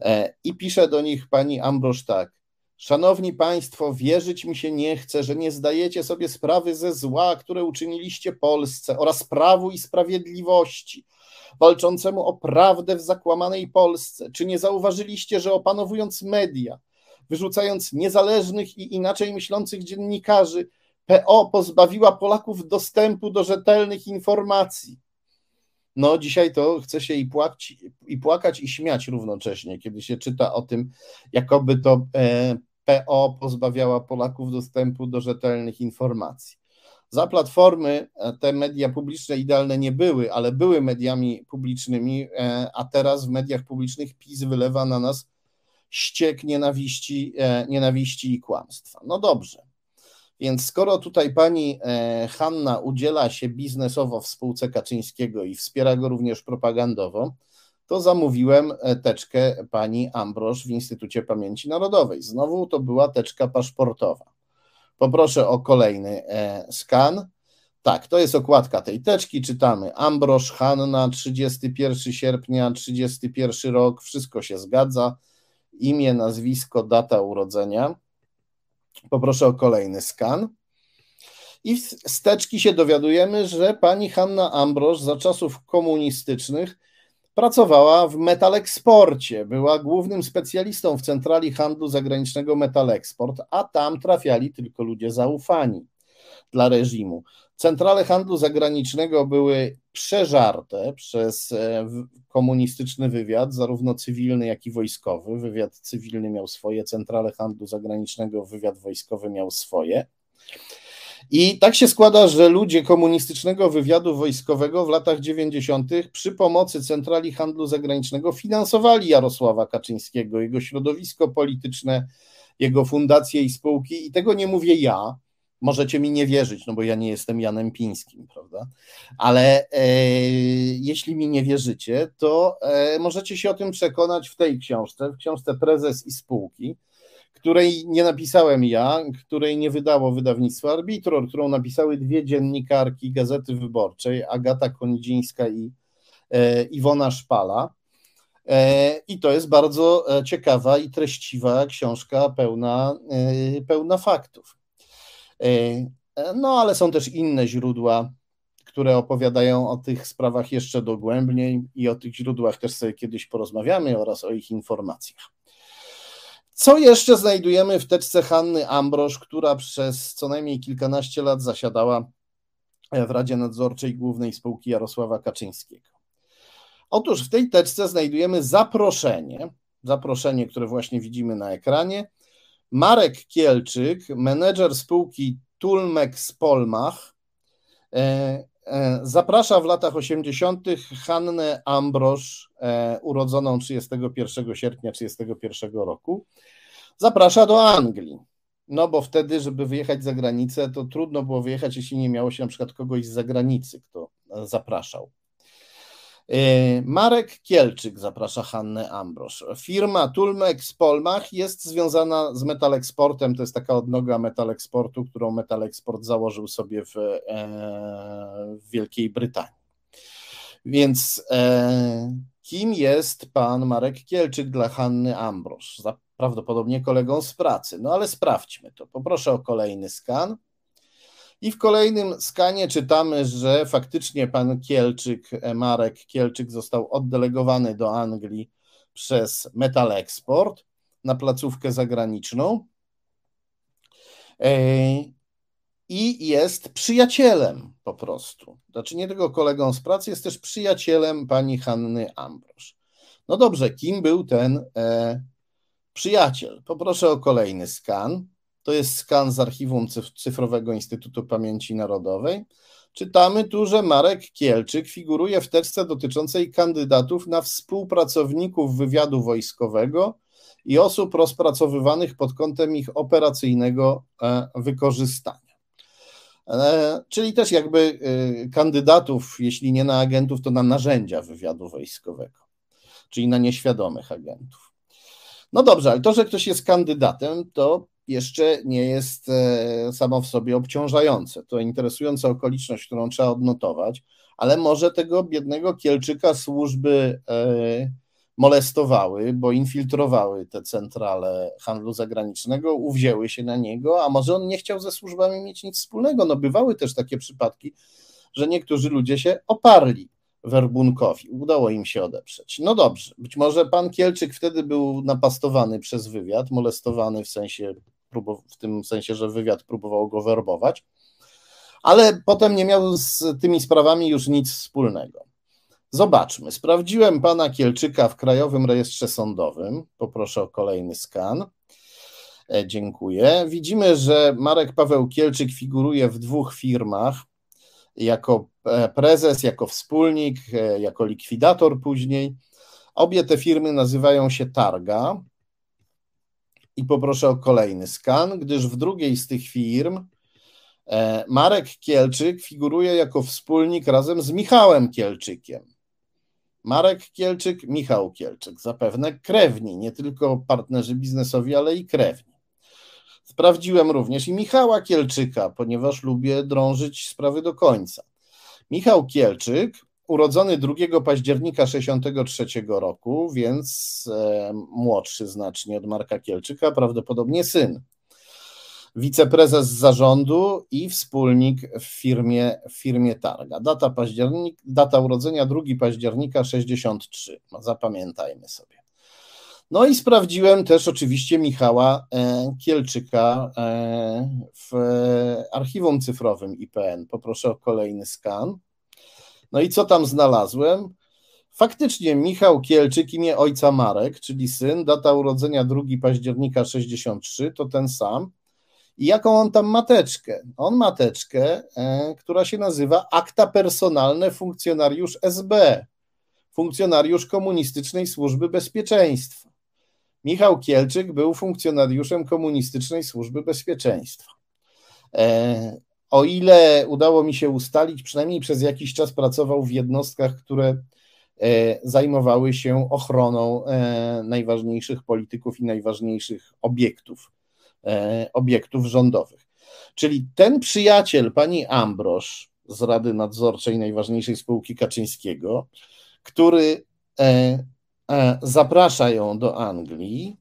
E, I pisze do nich pani Ambrosz tak. Szanowni Państwo, wierzyć mi się nie chce, że nie zdajecie sobie sprawy ze zła, które uczyniliście Polsce oraz prawu i sprawiedliwości walczącemu o prawdę w zakłamanej Polsce? Czy nie zauważyliście, że opanowując media, wyrzucając niezależnych i inaczej myślących dziennikarzy, PO pozbawiła Polaków dostępu do rzetelnych informacji? No, dzisiaj to chce się i, płakać, i płakać, i śmiać równocześnie, kiedy się czyta o tym, jakoby to e, PO pozbawiała Polaków dostępu do rzetelnych informacji. Za platformy e, te media publiczne idealne nie były, ale były mediami publicznymi, e, a teraz w mediach publicznych PiS wylewa na nas ściek nienawiści, e, nienawiści i kłamstwa. No dobrze. Więc skoro tutaj pani Hanna udziela się biznesowo w spółce Kaczyńskiego i wspiera go również propagandowo, to zamówiłem teczkę pani Ambroż w Instytucie Pamięci Narodowej. Znowu to była teczka paszportowa. Poproszę o kolejny e, skan. Tak, to jest okładka tej teczki. Czytamy Ambroż, Hanna, 31 sierpnia, 31 rok. Wszystko się zgadza. Imię, nazwisko, data urodzenia. Poproszę o kolejny skan. I z teczki się dowiadujemy, że pani Hanna Ambroż za czasów komunistycznych pracowała w metaleksporcie, była głównym specjalistą w centrali handlu zagranicznego Metaleksport, a tam trafiali tylko ludzie zaufani dla reżimu. Centrale handlu zagranicznego były przeżarte przez e, komunistyczny wywiad, zarówno cywilny, jak i wojskowy. Wywiad cywilny miał swoje, centrale handlu zagranicznego, wywiad wojskowy miał swoje. I tak się składa, że ludzie komunistycznego wywiadu wojskowego w latach 90. przy pomocy centrali handlu zagranicznego finansowali Jarosława Kaczyńskiego, jego środowisko polityczne, jego fundacje i spółki. I tego nie mówię ja, Możecie mi nie wierzyć, no bo ja nie jestem Janem Pińskim, prawda? Ale e, jeśli mi nie wierzycie, to e, możecie się o tym przekonać w tej książce, w książce Prezes i Spółki, której nie napisałem ja, której nie wydało wydawnictwo Arbitror, którą napisały dwie dziennikarki Gazety Wyborczej, Agata Konidzińska i e, Iwona Szpala. E, I to jest bardzo e, ciekawa i treściwa książka pełna, e, pełna faktów. E, no, ale są też inne źródła, które opowiadają o tych sprawach jeszcze dogłębniej i o tych źródłach też sobie kiedyś porozmawiamy oraz o ich informacjach. Co jeszcze znajdujemy w teczce Hanny Ambroż, która przez co najmniej kilkanaście lat zasiadała w Radzie Nadzorczej Głównej Spółki Jarosława Kaczyńskiego? Otóż w tej teczce znajdujemy zaproszenie, zaproszenie, które właśnie widzimy na ekranie, Marek Kielczyk, menedżer spółki Tulmex Polmach, e, e, zaprasza w latach 80. Hannę Ambroż, e, urodzoną 31 sierpnia 1931 roku, zaprasza do Anglii. No bo wtedy, żeby wyjechać za granicę, to trudno było wyjechać, jeśli nie miało się na przykład kogoś z zagranicy, kto zapraszał. E, Marek Kielczyk zaprasza Hannę Ambrosz. Firma Tulmex Polmach jest związana z Metalexportem, to jest taka odnoga Metalexportu, którą Metalexport założył sobie w, e, w Wielkiej Brytanii. Więc e, kim jest pan Marek Kielczyk dla Hanny Ambrosz? Prawdopodobnie kolegą z pracy, no ale sprawdźmy to. Poproszę o kolejny skan. I w kolejnym skanie czytamy, że faktycznie pan Kielczyk, e, Marek Kielczyk został oddelegowany do Anglii przez Metal Export na placówkę zagraniczną e, i jest przyjacielem po prostu. Znaczy nie tylko kolegą z pracy, jest też przyjacielem pani Hanny Ambroż. No dobrze, kim był ten e, przyjaciel? Poproszę o kolejny skan. To jest skan z archiwum Cyfrowego Instytutu Pamięci Narodowej. Czytamy tu, że Marek Kielczyk figuruje w teczce dotyczącej kandydatów na współpracowników wywiadu wojskowego i osób rozpracowywanych pod kątem ich operacyjnego e, wykorzystania. E, czyli też jakby e, kandydatów, jeśli nie na agentów, to na narzędzia wywiadu wojskowego, czyli na nieświadomych agentów. No dobrze, ale to, że ktoś jest kandydatem, to jeszcze nie jest e, samo w sobie obciążające. To interesująca okoliczność, którą trzeba odnotować, ale może tego biednego Kielczyka służby e, molestowały, bo infiltrowały te centrale handlu zagranicznego, uwzięły się na niego, a może on nie chciał ze służbami mieć nic wspólnego. No bywały też takie przypadki, że niektórzy ludzie się oparli Werbunkowi. Udało im się odeprzeć. No dobrze, być może pan Kielczyk wtedy był napastowany przez wywiad, molestowany w sensie w tym sensie, że wywiad próbował go werbować, ale potem nie miał z tymi sprawami już nic wspólnego. Zobaczmy. Sprawdziłem pana Kielczyka w Krajowym Rejestrze Sądowym. Poproszę o kolejny skan. E, dziękuję. Widzimy, że Marek Paweł Kielczyk figuruje w dwóch firmach jako e, prezes, jako wspólnik, e, jako likwidator później. Obie te firmy nazywają się Targa i poproszę o kolejny skan, gdyż w drugiej z tych firm e, Marek Kielczyk figuruje jako wspólnik razem z Michałem Kielczykiem. Marek Kielczyk, Michał Kielczyk, zapewne krewni, nie tylko partnerzy biznesowi, ale i krewni. Sprawdziłem również i Michała Kielczyka, ponieważ lubię drążyć sprawy do końca. Michał Kielczyk urodzony 2 października 1963 roku, więc e, młodszy znacznie od Marka Kielczyka, prawdopodobnie syn. wiceprezes zarządu i wspólnik w firmie, w firmie Targa. Data, październik, data urodzenia 2 października 63. No, zapamiętajmy sobie. No i sprawdziłem też oczywiście Michała e, Kielczyka e, w archiwum cyfrowym IPN. Poproszę o kolejny skan. No i co tam znalazłem? Faktycznie Michał Kielczyk, imię ojca Marek, czyli syn, data urodzenia 2 października 63, to ten sam. I jaką on tam mateczkę? On mateczkę, e, która się nazywa Akta Personalne Funkcjonariusz SB, funkcjonariusz Komunistycznej Służby Bezpieczeństwa. Michał Kielczyk był funkcjonariuszem Komunistycznej Służby Bezpieczeństwa. E, o ile udało mi się ustalić, przynajmniej przez jakiś czas pracował w jednostkach, które e, zajmowały się ochroną e, najważniejszych polityków i najważniejszych obiektów, obiektów rządowych. Czyli ten przyjaciel pani Ambrosz z Rady Nadzorczej najważniejszej spółki Kaczyńskiego, który E, zaprasza ją do Anglii,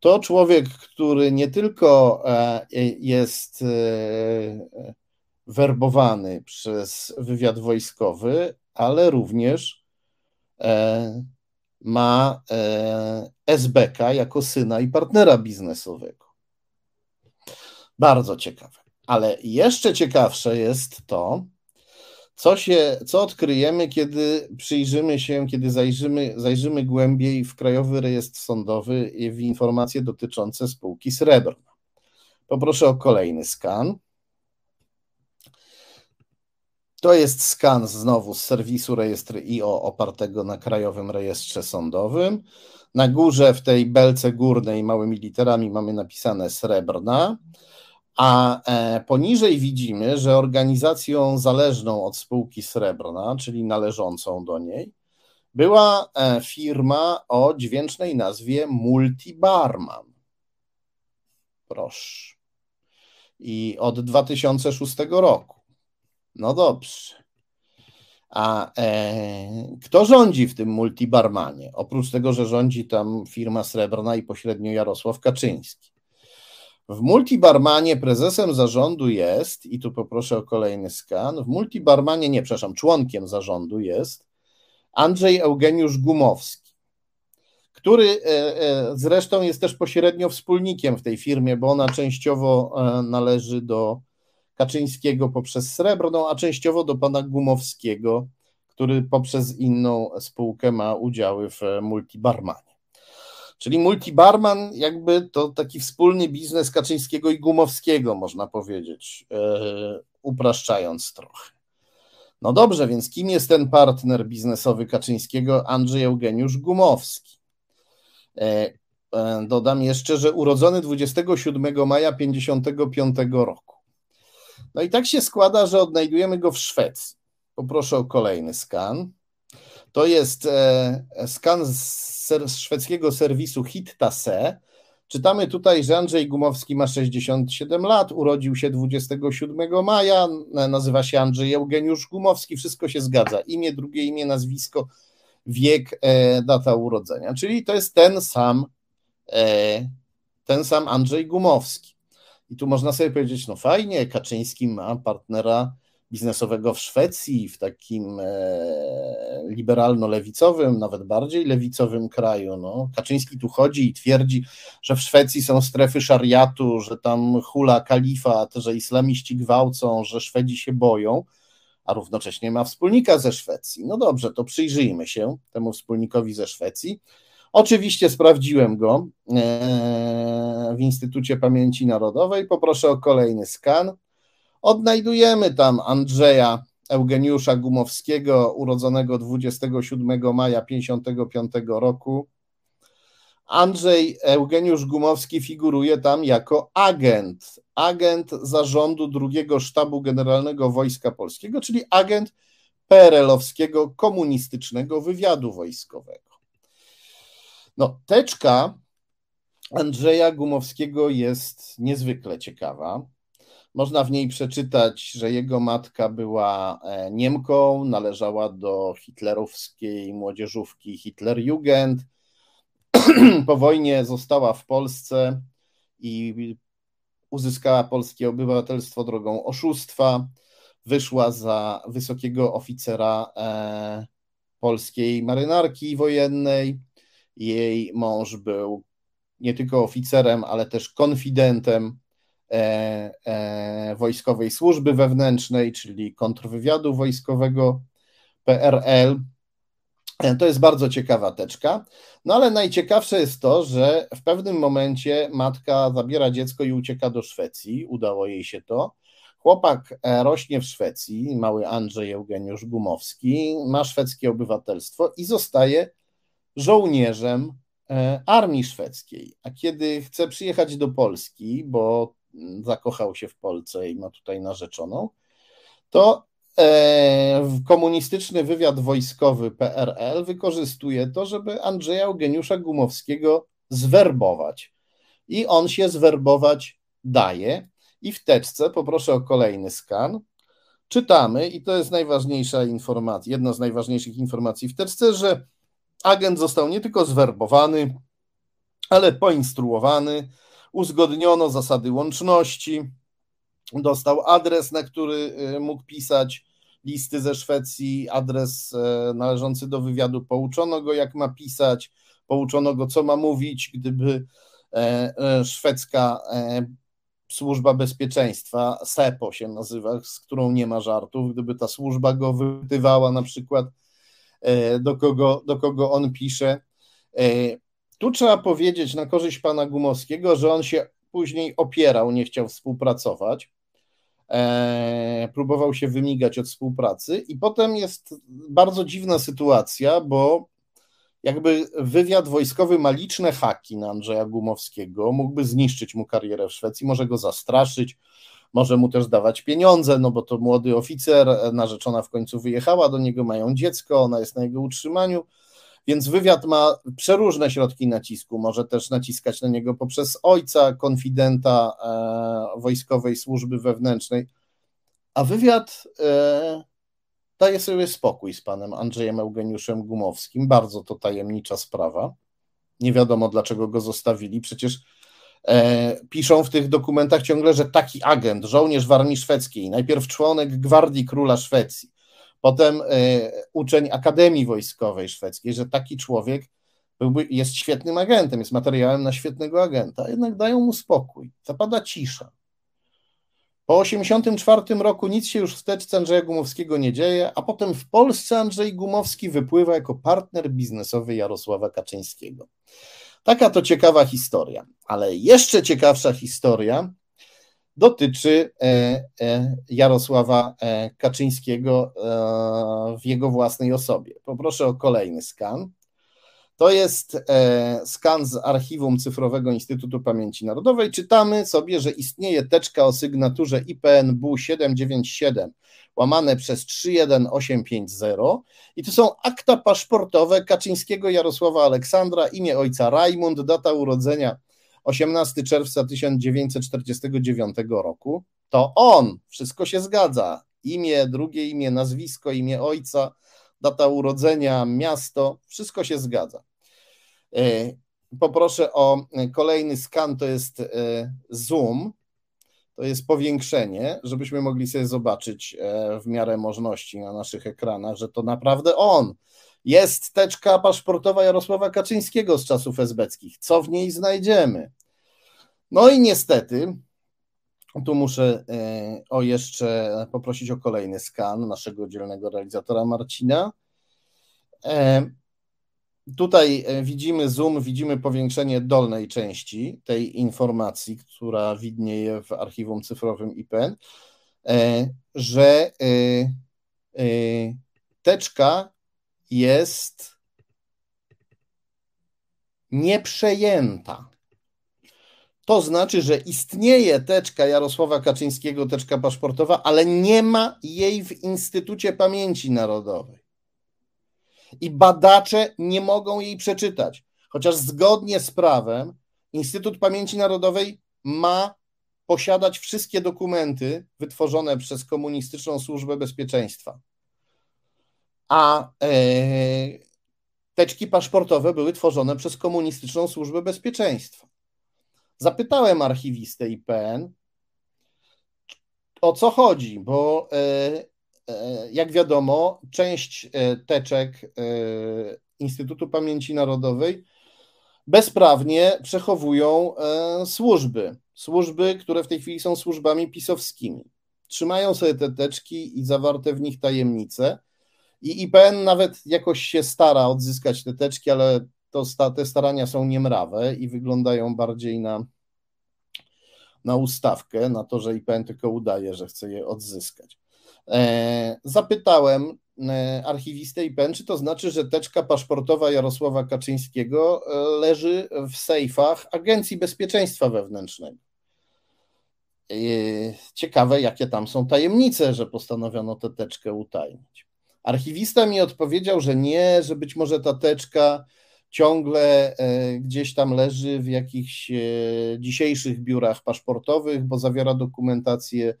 to człowiek, który nie tylko e, jest e, werbowany przez wywiad wojskowy, ale również ma SBK jako syna i partnera biznesowego. Bardzo ciekawe. Ale jeszcze ciekawsze jest to, co, się, co odkryjemy, kiedy przyjrzymy się, kiedy zajrzymy, zajrzymy głębiej w Krajowy Rejestr Sądowy i w informacje dotyczące spółki Srebrna? Poproszę o kolejny skan. To jest skan znowu z serwisu rejestry IO opartego na Krajowym Rejestrze Sądowym. Na górze w tej belce górnej małymi literami mamy napisane Srebrna. A e, poniżej widzimy, że organizacją zależną od spółki Srebrna, czyli należącą do niej, była e, firma o dźwięcznej nazwie Multibarman. Proszę. I od 2006 roku. No dobrze. A e, kto rządzi w tym multibarmanie? Oprócz tego, że rządzi tam firma Srebrna i pośrednio Jarosław Kaczyński. W Multibarmanie prezesem zarządu jest, i tu poproszę o kolejny skan, w Multibarmanie, nie, przepraszam, członkiem zarządu jest Andrzej Eugeniusz Gumowski, który e, e, zresztą jest też pośrednio wspólnikiem w tej firmie, bo ona częściowo e, należy do Kaczyńskiego poprzez Srebrną, a częściowo do pana Gumowskiego, który poprzez inną spółkę ma udziały w Multibarmanie. Czyli multibarman jakby to taki wspólny biznes Kaczyńskiego i Gumowskiego, można powiedzieć, e, upraszczając trochę. No dobrze, więc kim jest ten partner biznesowy Kaczyńskiego? Andrzej Eugeniusz Gumowski. E, e, dodam jeszcze, że urodzony 27 maja 1955 roku. No i tak się składa, że odnajdujemy go w Szwecji. Poproszę o kolejny skan. To jest skan z z szwedzkiego serwisu Hittase. Czytamy tutaj, że Andrzej Gumowski ma 67 lat, urodził się 27 maja, nazywa się Andrzej Eugeniusz Gumowski, wszystko się zgadza. Imię, drugie imię, nazwisko, wiek, e, data urodzenia. Czyli to jest ten sam, e, ten sam Andrzej Gumowski. I tu można sobie powiedzieć, no fajnie, Kaczyński ma partnera biznesowego w Szwecji, w takim e, liberalno-lewicowym, nawet bardziej lewicowym kraju. No. Kaczyński tu chodzi i twierdzi, że w Szwecji są strefy szariatu, że tam hula kalifat, że islamiści gwałcą, że Szwedzi się boją, a równocześnie ma wspólnika ze Szwecji. No dobrze, to przyjrzyjmy się temu wspólnikowi ze Szwecji. Oczywiście sprawdziłem go e, w Instytucie Pamięci Narodowej. Poproszę o kolejny skan. Odnajdujemy tam Andrzeja Eugeniusza Gumowskiego, urodzonego 27 maja 1955 roku. Andrzej Eugeniusz Gumowski figuruje tam jako agent, agent zarządu drugiego sztabu generalnego Wojska Polskiego, czyli agent PRL-owskiego komunistycznego wywiadu wojskowego. No, teczka Andrzeja Gumowskiego jest niezwykle ciekawa. Można w niej przeczytać, że jego matka była e, Niemką, należała do hitlerowskiej młodzieżówki Hitlerjugend. po wojnie została w Polsce i uzyskała polskie obywatelstwo drogą oszustwa, wyszła za wysokiego oficera e, polskiej marynarki wojennej. Jej mąż był nie tylko oficerem, ale też konfidentem wojskowej służby wewnętrznej, czyli kontrwywiadu wojskowego PRL. E, to jest bardzo ciekawa teczka. No ale najciekawsze jest to, że w pewnym momencie matka zabiera dziecko i ucieka do Szwecji. Udało jej się to. Chłopak e, rośnie w Szwecji, mały Andrzej Eugeniusz Gumowski, ma szwedzkie obywatelstwo i zostaje żołnierzem e, armii szwedzkiej. A kiedy chce przyjechać do Polski, bo zakochał się w Polsce i ma tutaj narzeczoną, to e, komunistyczny wywiad wojskowy PRL wykorzystuje to, żeby Andrzeja Eugeniusza Gumowskiego zwerbować. I on się zwerbować daje. I w teczce poproszę o kolejny skan. Czytamy, i to jest najważniejsza informacja, jedna z najważniejszych informacji w teczce, że agent został nie tylko zwerbowany, ale poinstruowany, uzgodniono zasady łączności, dostał adres, na który y, mógł pisać listy ze Szwecji, adres e, należący do wywiadu, pouczono go, jak ma pisać, pouczono go, co ma mówić, gdyby e, e, szwedzka służba bezpieczeństwa, SEPO się nazywa, z którą nie ma żartów, gdyby ta służba go wypytywała na przykład, e, do kogo, do kogo on pisze. Tu trzeba powiedzieć na korzyść pana Gumowskiego, że on się później opierał, nie chciał współpracować. E, próbował się wymigać od współpracy, i potem jest bardzo dziwna sytuacja, bo jakby wywiad wojskowy ma liczne haki na Andrzeja Gumowskiego, mógłby zniszczyć mu karierę w Szwecji, może go zastraszyć, może mu też dawać pieniądze, no bo to młody oficer, narzeczona w końcu wyjechała do niego, mają dziecko, ona jest na jego utrzymaniu, więc wywiad ma przeróżne środki nacisku, może też naciskać na niego poprzez ojca, konfidenta e, wojskowej służby wewnętrznej, a wywiad e, daje sobie spokój z panem Andrzejem Eugeniuszem Gumowskim. Bardzo to tajemnicza sprawa. Nie wiadomo, dlaczego go zostawili. Przecież e, piszą w tych dokumentach ciągle, że taki agent, żołnierz w armii szwedzkiej, najpierw członek Gwardii Króla Szwecji, potem e, uczeń Akademii Wojskowej Szwedzkiej, że taki człowiek byłby, jest świetnym agentem, jest materiałem na świetnego agenta, jednak dają mu spokój. Zapada cisza. Po 1984 roku nic się już w teczce Andrzeja Gumowskiego nie dzieje, a potem w Polsce Andrzej Gumowski wypływa jako partner biznesowy Jarosława Kaczyńskiego. Taka to ciekawa historia, ale jeszcze ciekawsza historia dotyczy e, e, Jarosława e, Kaczyńskiego w jego własnej osobie. Poproszę o kolejny skan. To jest skan z archiwum cyfrowego Instytutu Pamięci Narodowej. Czytamy sobie, że istnieje teczka o sygnaturze IPNB 797 łamane przez 31850 i to są akta paszportowe Kaczyńskiego Jarosława Aleksandra, imię ojca Rajmund, data urodzenia 18 czerwca 1949 roku. To on, wszystko się zgadza. Imię, drugie imię, nazwisko, imię ojca, data urodzenia, miasto, wszystko się zgadza. E, poproszę o kolejny skan, to jest e, zoom, to jest powiększenie, żebyśmy mogli sobie zobaczyć e, w miarę możliwości na naszych ekranach, że to naprawdę on. Jest teczka paszportowa Jarosława Kaczyńskiego z czasów esbeckich. Co w niej znajdziemy? No i niestety, tu muszę o jeszcze poprosić o kolejny skan naszego dzielnego realizatora Marcina. Tutaj e, widzimy zoom, widzimy powiększenie dolnej części tej informacji, która widnieje w archiwum cyfrowym IPN, e, że e, teczka jest nieprzejęta. To znaczy, że istnieje teczka Jarosława Kaczyńskiego, teczka paszportowa, ale nie ma jej w Instytucie Pamięci Narodowej i badacze nie mogą jej przeczytać. Chociaż zgodnie z prawem Instytut Pamięci Narodowej ma posiadać wszystkie dokumenty wytworzone przez Komunistyczną Służbę Bezpieczeństwa. A e, teczki paszportowe były tworzone przez Komunistyczną Służbę Bezpieczeństwa. Zapytałem archiwistę IPN, o co chodzi? Bo jak wiadomo, część teczek Instytutu Pamięci Narodowej bezprawnie przechowują służby. Służby, które w tej chwili są służbami pisowskimi. Trzymają sobie te teczki i zawarte w nich tajemnice. I IPN nawet jakoś się stara odzyskać te teczki, ale to, te starania są niemrawe i wyglądają bardziej na, na ustawkę, na to, że IPN tylko udaje, że chce je odzyskać. E, zapytałem e, archiwistę IPN, czy to znaczy, że teczka paszportowa Jarosława Kaczyńskiego e, leży w sejfach Agencji Bezpieczeństwa Wewnętrznego. Ciekawe, jakie tam są tajemnice, że postanowiono tę teczkę utajnić. Archiwista mi odpowiedział, że nie, że być może ta teczka ciągle e, gdzieś tam leży w jakichś e, dzisiejszych biurach paszportowych, bo zawiera dokumentację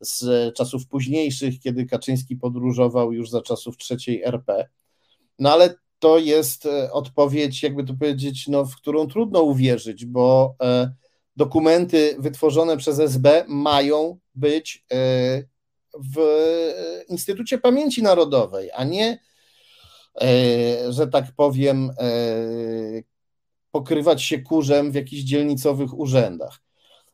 z czasów późniejszych, kiedy Kaczyński podróżował już za czasów trzeciej RP. No ale to jest e, odpowiedź, jakby to powiedzieć, no, w którą trudno uwierzyć, bo dokumenty wytworzone przez SB mają być w Instytucie Pamięci Narodowej, a nie, e, że tak powiem, e, pokrywać się kurzem w jakichś dzielnicowych urzędach.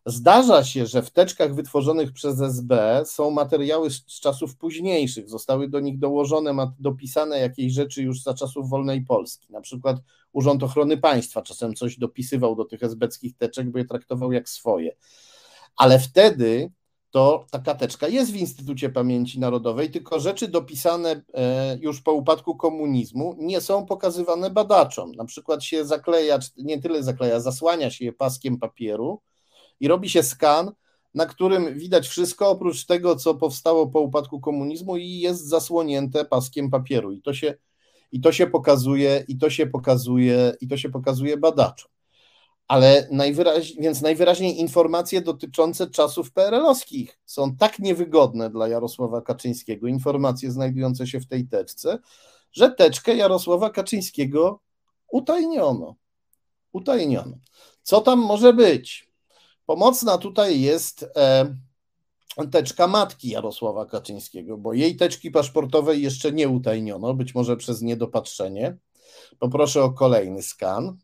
Zdarza się, że w teczkach wytworzonych przez SB są materiały z, czasów późniejszych, zostały do nich dołożone, dopisane jakieś rzeczy już za czasów wolnej Polski. Na przykład Urząd Ochrony Państwa czasem coś dopisywał do tych esbeckich teczek, bo je traktował jak swoje. Ale wtedy to ta teczka jest w Instytucie Pamięci Narodowej, tylko rzeczy dopisane e, już po upadku komunizmu nie są pokazywane badaczom. Na przykład się zakleja, nie tyle zakleja, zasłania się je paskiem papieru i robi się skan, na którym widać wszystko oprócz tego, co powstało po upadku komunizmu i jest zasłonięte paskiem papieru. I to się, i to się pokazuje, i to się pokazuje, i to się pokazuje badaczom ale najwyraźniej, więc najwyraźniej informacje dotyczące czasów PRL-owskich są tak niewygodne dla Jarosława Kaczyńskiego, informacje znajdujące się w tej teczce, że teczkę Jarosława Kaczyńskiego utajniono. Utajniono. Co tam może być? Pomocna tutaj jest e, teczka matki Jarosława Kaczyńskiego, bo jej teczki paszportowej jeszcze nie utajniono, być może przez niedopatrzenie. Poproszę o kolejny skan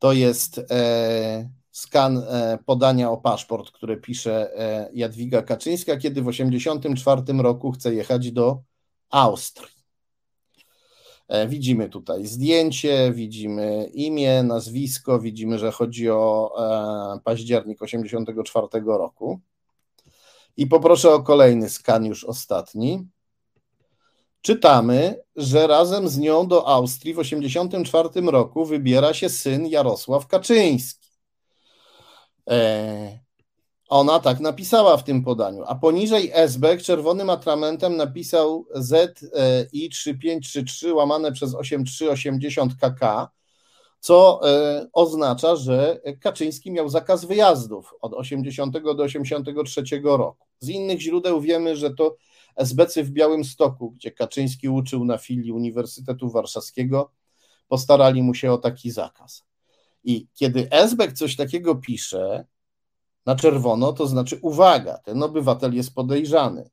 to jest e, skan e, podania o paszport, które pisze e, Jadwiga Kaczyńska, kiedy w 1984 roku chce jechać do Austrii. Widzimy tutaj zdjęcie, widzimy imię, nazwisko, widzimy, że chodzi o październik 1984 roku. I poproszę o kolejny skan, już ostatni czytamy, że razem z nią do Austrii w 1984 roku wybiera się syn Jarosław Kaczyński. E, ona tak napisała w tym podaniu, a poniżej SB czerwonym atramentem napisał ZI 3533 łamane przez 8380 KK, co e, oznacza, że Kaczyński miał zakaz wyjazdów od 80 do 83 roku. Z innych źródeł wiemy, że to SBC w Białymstoku, gdzie Kaczyński uczył na filii Uniwersytetu Warszawskiego, postarali mu się o taki zakaz. I kiedy SBek coś takiego pisze na czerwono, to znaczy uwaga, ten obywatel jest podejrzany.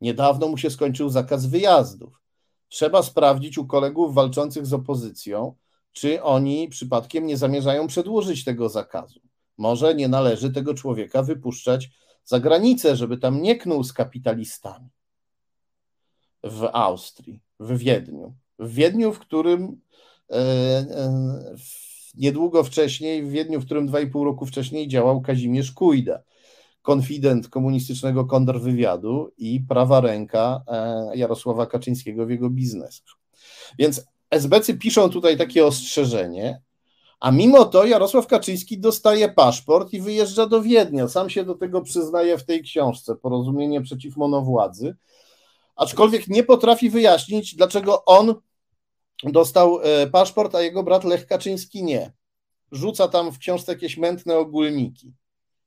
Niedawno mu się skończył zakaz wyjazdów. Trzeba sprawdzić u kolegów walczących z opozycją, czy oni przypadkiem nie zamierzają przedłużyć tego zakazu. Może nie należy tego człowieka wypuszczać za granicę, żeby tam nie knuł z kapitalistami w Austrii, w Wiedniu. W Wiedniu, w którym e, e, niedługo wcześniej, w Wiedniu, w którym dwa i pół roku wcześniej działał Kazimierz Kujda, konfident komunistycznego kontrwywiadu i prawa ręka e, Jarosława Kaczyńskiego w jego biznesach. Więc SBC piszą tutaj takie ostrzeżenie, a mimo to Jarosław Kaczyński dostaje paszport i wyjeżdża do Wiednia. Sam się do tego przyznaje w tej książce Porozumienie przeciw monowładzy aczkolwiek nie potrafi wyjaśnić, dlaczego on dostał e, paszport, a jego brat Lech Kaczyński nie. Rzuca tam w książce jakieś mętne ogólniki,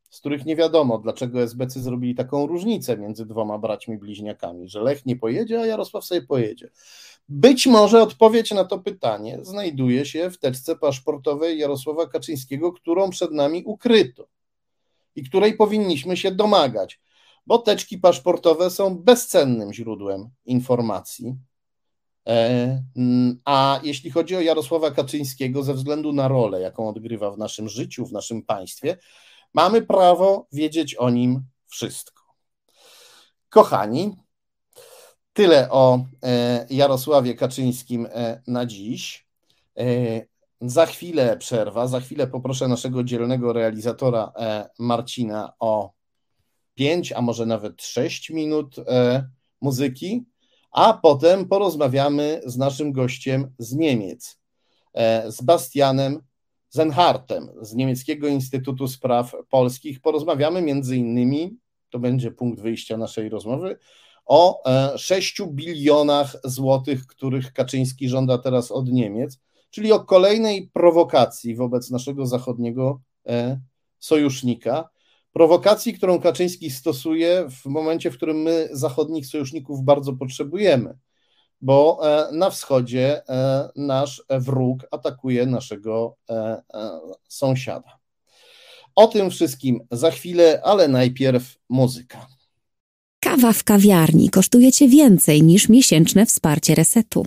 z których nie wiadomo, dlaczego SBC zrobili taką różnicę między dwoma braćmi bliźniakami, że Lech nie pojedzie, a Jarosław sobie pojedzie. Być może odpowiedź na to pytanie znajduje się w teczce paszportowej Jarosława Kaczyńskiego, którą przed nami ukryto. i której powinniśmy się domagać, bo teczki paszportowe są bezcennym źródłem informacji. E, a jeśli chodzi o Jarosława Kaczyńskiego, ze względu na rolę, jaką odgrywa w naszym życiu, w naszym państwie, mamy prawo wiedzieć o nim wszystko. Kochani, tyle o e, Jarosławie Kaczyńskim e, na dziś. Za chwilę przerwa, za chwilę poproszę naszego dzielnego realizatora Marcina o 5, a może nawet 6 minut muzyki a potem porozmawiamy z naszym gościem z Niemiec, e, z Bastianem Zenhartem z Niemieckiego Instytutu Spraw Polskich. Porozmawiamy między innymi, to będzie punkt wyjścia naszej rozmowy, o 6 e, bilionach złotych, których Kaczyński żąda teraz od Niemiec, czyli o kolejnej prowokacji wobec naszego zachodniego e, sojusznika, prowokacji, którą Kaczyński stosuje w momencie, w którym my zachodnich sojuszników bardzo potrzebujemy, bo e, na wschodzie e, nasz wróg atakuje naszego e, sąsiada. O tym wszystkim za chwilę, ale najpierw muzyka. Kawa w kawiarni kosztuje Cię więcej niż miesięczne wsparcie resetu.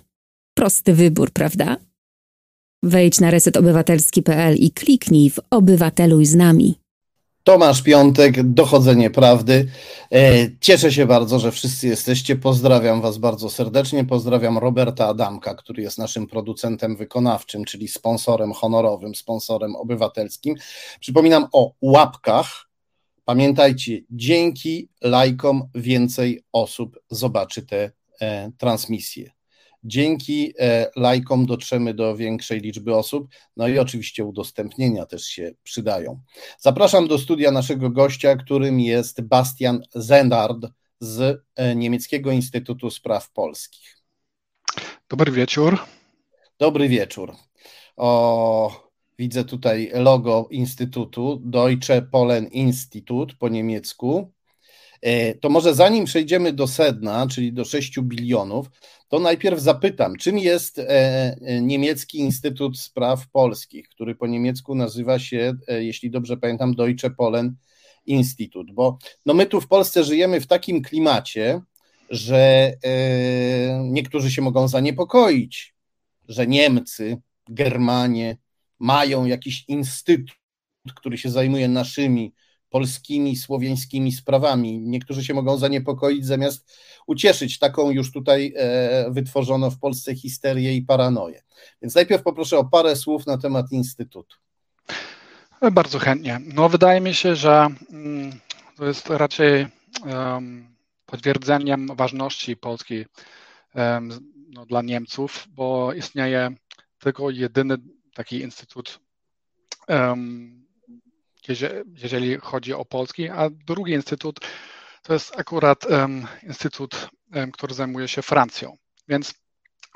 Prosty wybór, prawda? Wejdź na resetobywatelski.pl i kliknij w Obywateluj z nami. Tomasz Piątek, Dochodzenie Prawdy. E, cieszę się bardzo, że wszyscy jesteście. Pozdrawiam Was bardzo serdecznie. Pozdrawiam Roberta Adamka, który jest naszym producentem wykonawczym, czyli sponsorem honorowym, sponsorem obywatelskim. Przypominam o łapkach. Pamiętajcie, dzięki lajkom więcej osób zobaczy te e, transmisje. Dzięki e, lajkom dotrzemy do większej liczby osób, no i oczywiście udostępnienia też się przydają. Zapraszam do studia naszego gościa, którym jest Bastian Zendard z e, Niemieckiego Instytutu Spraw Polskich. Dobry wieczór. Dobry wieczór. O, widzę tutaj logo Instytutu, Deutsche Polen Institut po niemiecku. E, to może zanim przejdziemy do sedna, czyli do 6 bilionów, to najpierw zapytam, czym jest e, e, Niemiecki Instytut Spraw Polskich, który po niemiecku nazywa się, jeśli dobrze pamiętam, Deutsche Polen Institut, bo no my tu w Polsce żyjemy w takim klimacie, że niektórzy się mogą zaniepokoić, że Niemcy, Germanie mają jakiś instytut, który się zajmuje naszymi polskimi, słowiańskimi sprawami. Niektórzy się mogą zaniepokoić, zamiast ucieszyć taką już tutaj e, wytworzono w Polsce histerię i paranoję. Więc najpierw poproszę o parę słów na temat Instytutu. Bardzo chętnie. No, wydaje mi się, że mm, to jest raczej um, potwierdzeniem ważności Polski um, no, dla Niemców, bo istnieje tylko jedyny taki instytut um, jeżeli chodzi o Polski, a drugi instytut to jest akurat um, instytut, um, który zajmuje się Francją. Więc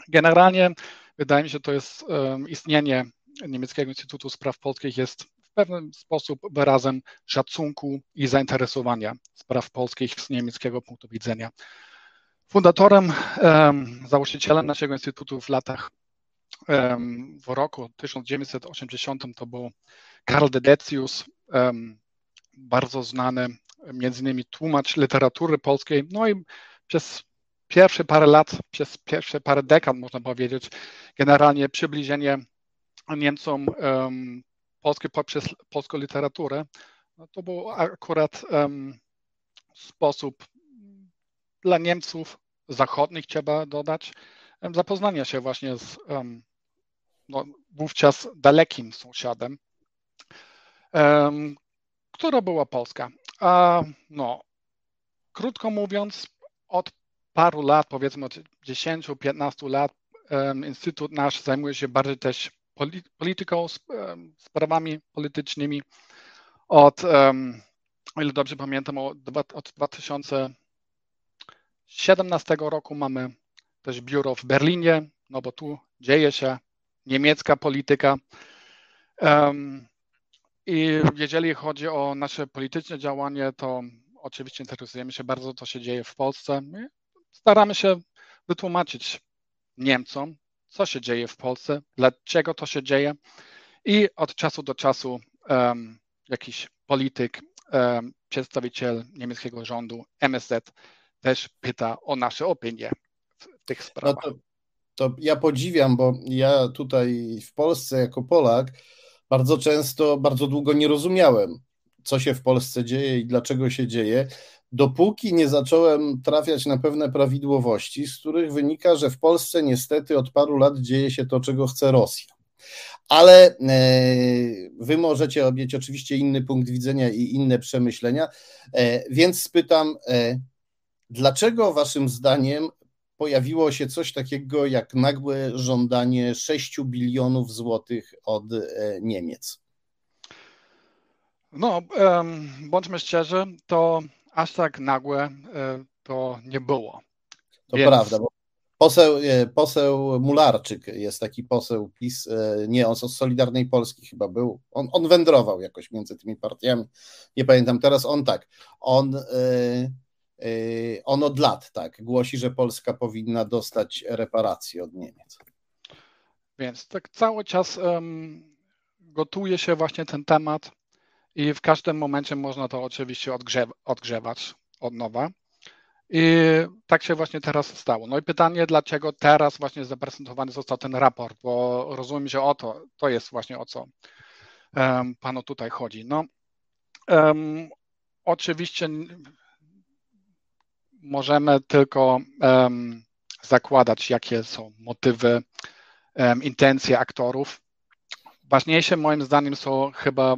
generalnie wydaje mi się, to jest um, istnienie Niemieckiego Instytutu Spraw Polskich jest w pewien sposób wyrazem szacunku i zainteresowania spraw polskich z niemieckiego punktu widzenia. Fundatorem, założycielem naszego instytutu w latach w roku 1980 to był Karl Dedecius, bardzo znany między innymi tłumacz literatury polskiej, no i przez pierwsze parę lat, przez pierwsze parę dekad można powiedzieć, generalnie przybliżenie Niemcom um, Polski poprzez polską literaturę, no to był akurat um, sposób dla Niemców zachodnich, trzeba dodać, um, zapoznania się właśnie z no, wówczas dalekim sąsiadem, która była Polska. A, no, krótko mówiąc, od paru lat, powiedzmy od 10-15 lat, Instytut nasz zajmuje się bardziej też polityką, sprawami politycznymi. Od, o ile dobrze pamiętam, od 2017 roku mamy też biuro w Berlinie, no bo tu dzieje się niemiecka polityka. I jeżeli chodzi o nasze polityczne działanie, to oczywiście interesujemy się bardzo, co się dzieje w Polsce. Staramy się wytłumaczyć Niemcom, co się dzieje w Polsce, dlaczego to się dzieje. I od czasu do czasu um, jakiś polityk przedstawiciel niemieckiego rządu MSZ też pyta o nasze opinie w tych sprawach. No to, to ja podziwiam, bo ja tutaj w Polsce jako Polak bardzo często, bardzo długo nie rozumiałem, co się w Polsce dzieje i dlaczego się dzieje, dopóki nie zacząłem trafiać na pewne prawidłowości, z których wynika, że w Polsce niestety od paru lat dzieje się to, czego chce Rosja. Ale e, wy możecie mieć oczywiście inny punkt widzenia i inne przemyślenia, e, więc spytam, e, dlaczego waszym zdaniem pojawiło się coś takiego jak nagłe żądanie 6 bilionów złotych od Niemiec? No, bądźmy szczerzy, to aż tak nagłe to nie było. To Więc... prawda, bo Poseł, poseł Mularczyk jest taki poseł PiS, e, nie, on z Solidarnej Polski chyba był, on, on wędrował jakoś między tymi partiami, nie pamiętam teraz, on tak, on, e, e, on od lat tak głosi, że Polska powinna dostać reparacje od Niemiec. Więc tak cały czas um, gotuje się właśnie ten temat i w każdym momencie można to oczywiście odgrzewać od nowa. I tak się właśnie teraz stało. No i pytanie, dlaczego teraz właśnie zaprezentowany został ten raport, bo rozumiem, że o to, to jest właśnie o co um, panu tutaj chodzi. No, um, oczywiście możemy tylko um, zakładać, jakie są motywy, intencje aktorów. Ważniejsze moim zdaniem są chyba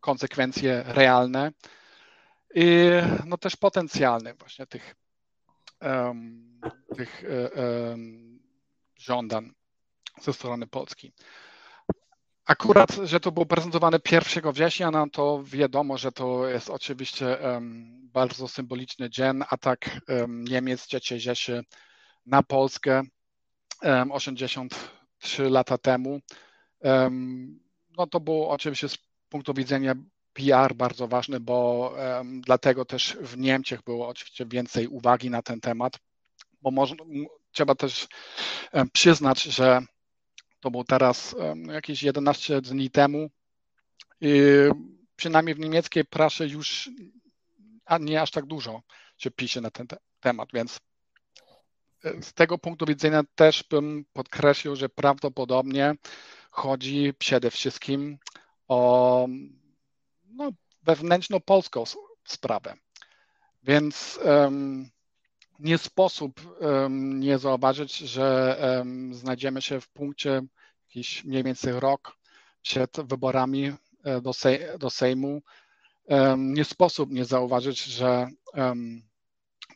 konsekwencje realne i no też potencjalny właśnie tych, um, tych um, żądań ze strony Polski. Akurat, że to było prezentowane 1 września, no to wiadomo, że to jest oczywiście um, bardzo symboliczny dzień, atak um, Niemiec III Rzeszy na Polskę um, 83 lata temu. no to było oczywiście z punktu widzenia PR bardzo ważny, bo um, dlatego też w Niemczech było oczywiście więcej uwagi na ten temat, bo można, trzeba też um, przyznać, że to było teraz jakieś 11 dni temu przynajmniej w niemieckiej prasie już nie aż tak dużo się pisze na ten te temat, więc e, z tego punktu widzenia też bym podkreślił, że prawdopodobnie chodzi przede wszystkim o no, wewnętrzno-polską sprawę. Więc um, nie sposób um, nie zauważyć, że um, znajdziemy się w punkcie jakiś mniej więcej rok przed wyborami e, do, sej do Sejmu. nie sposób nie zauważyć, że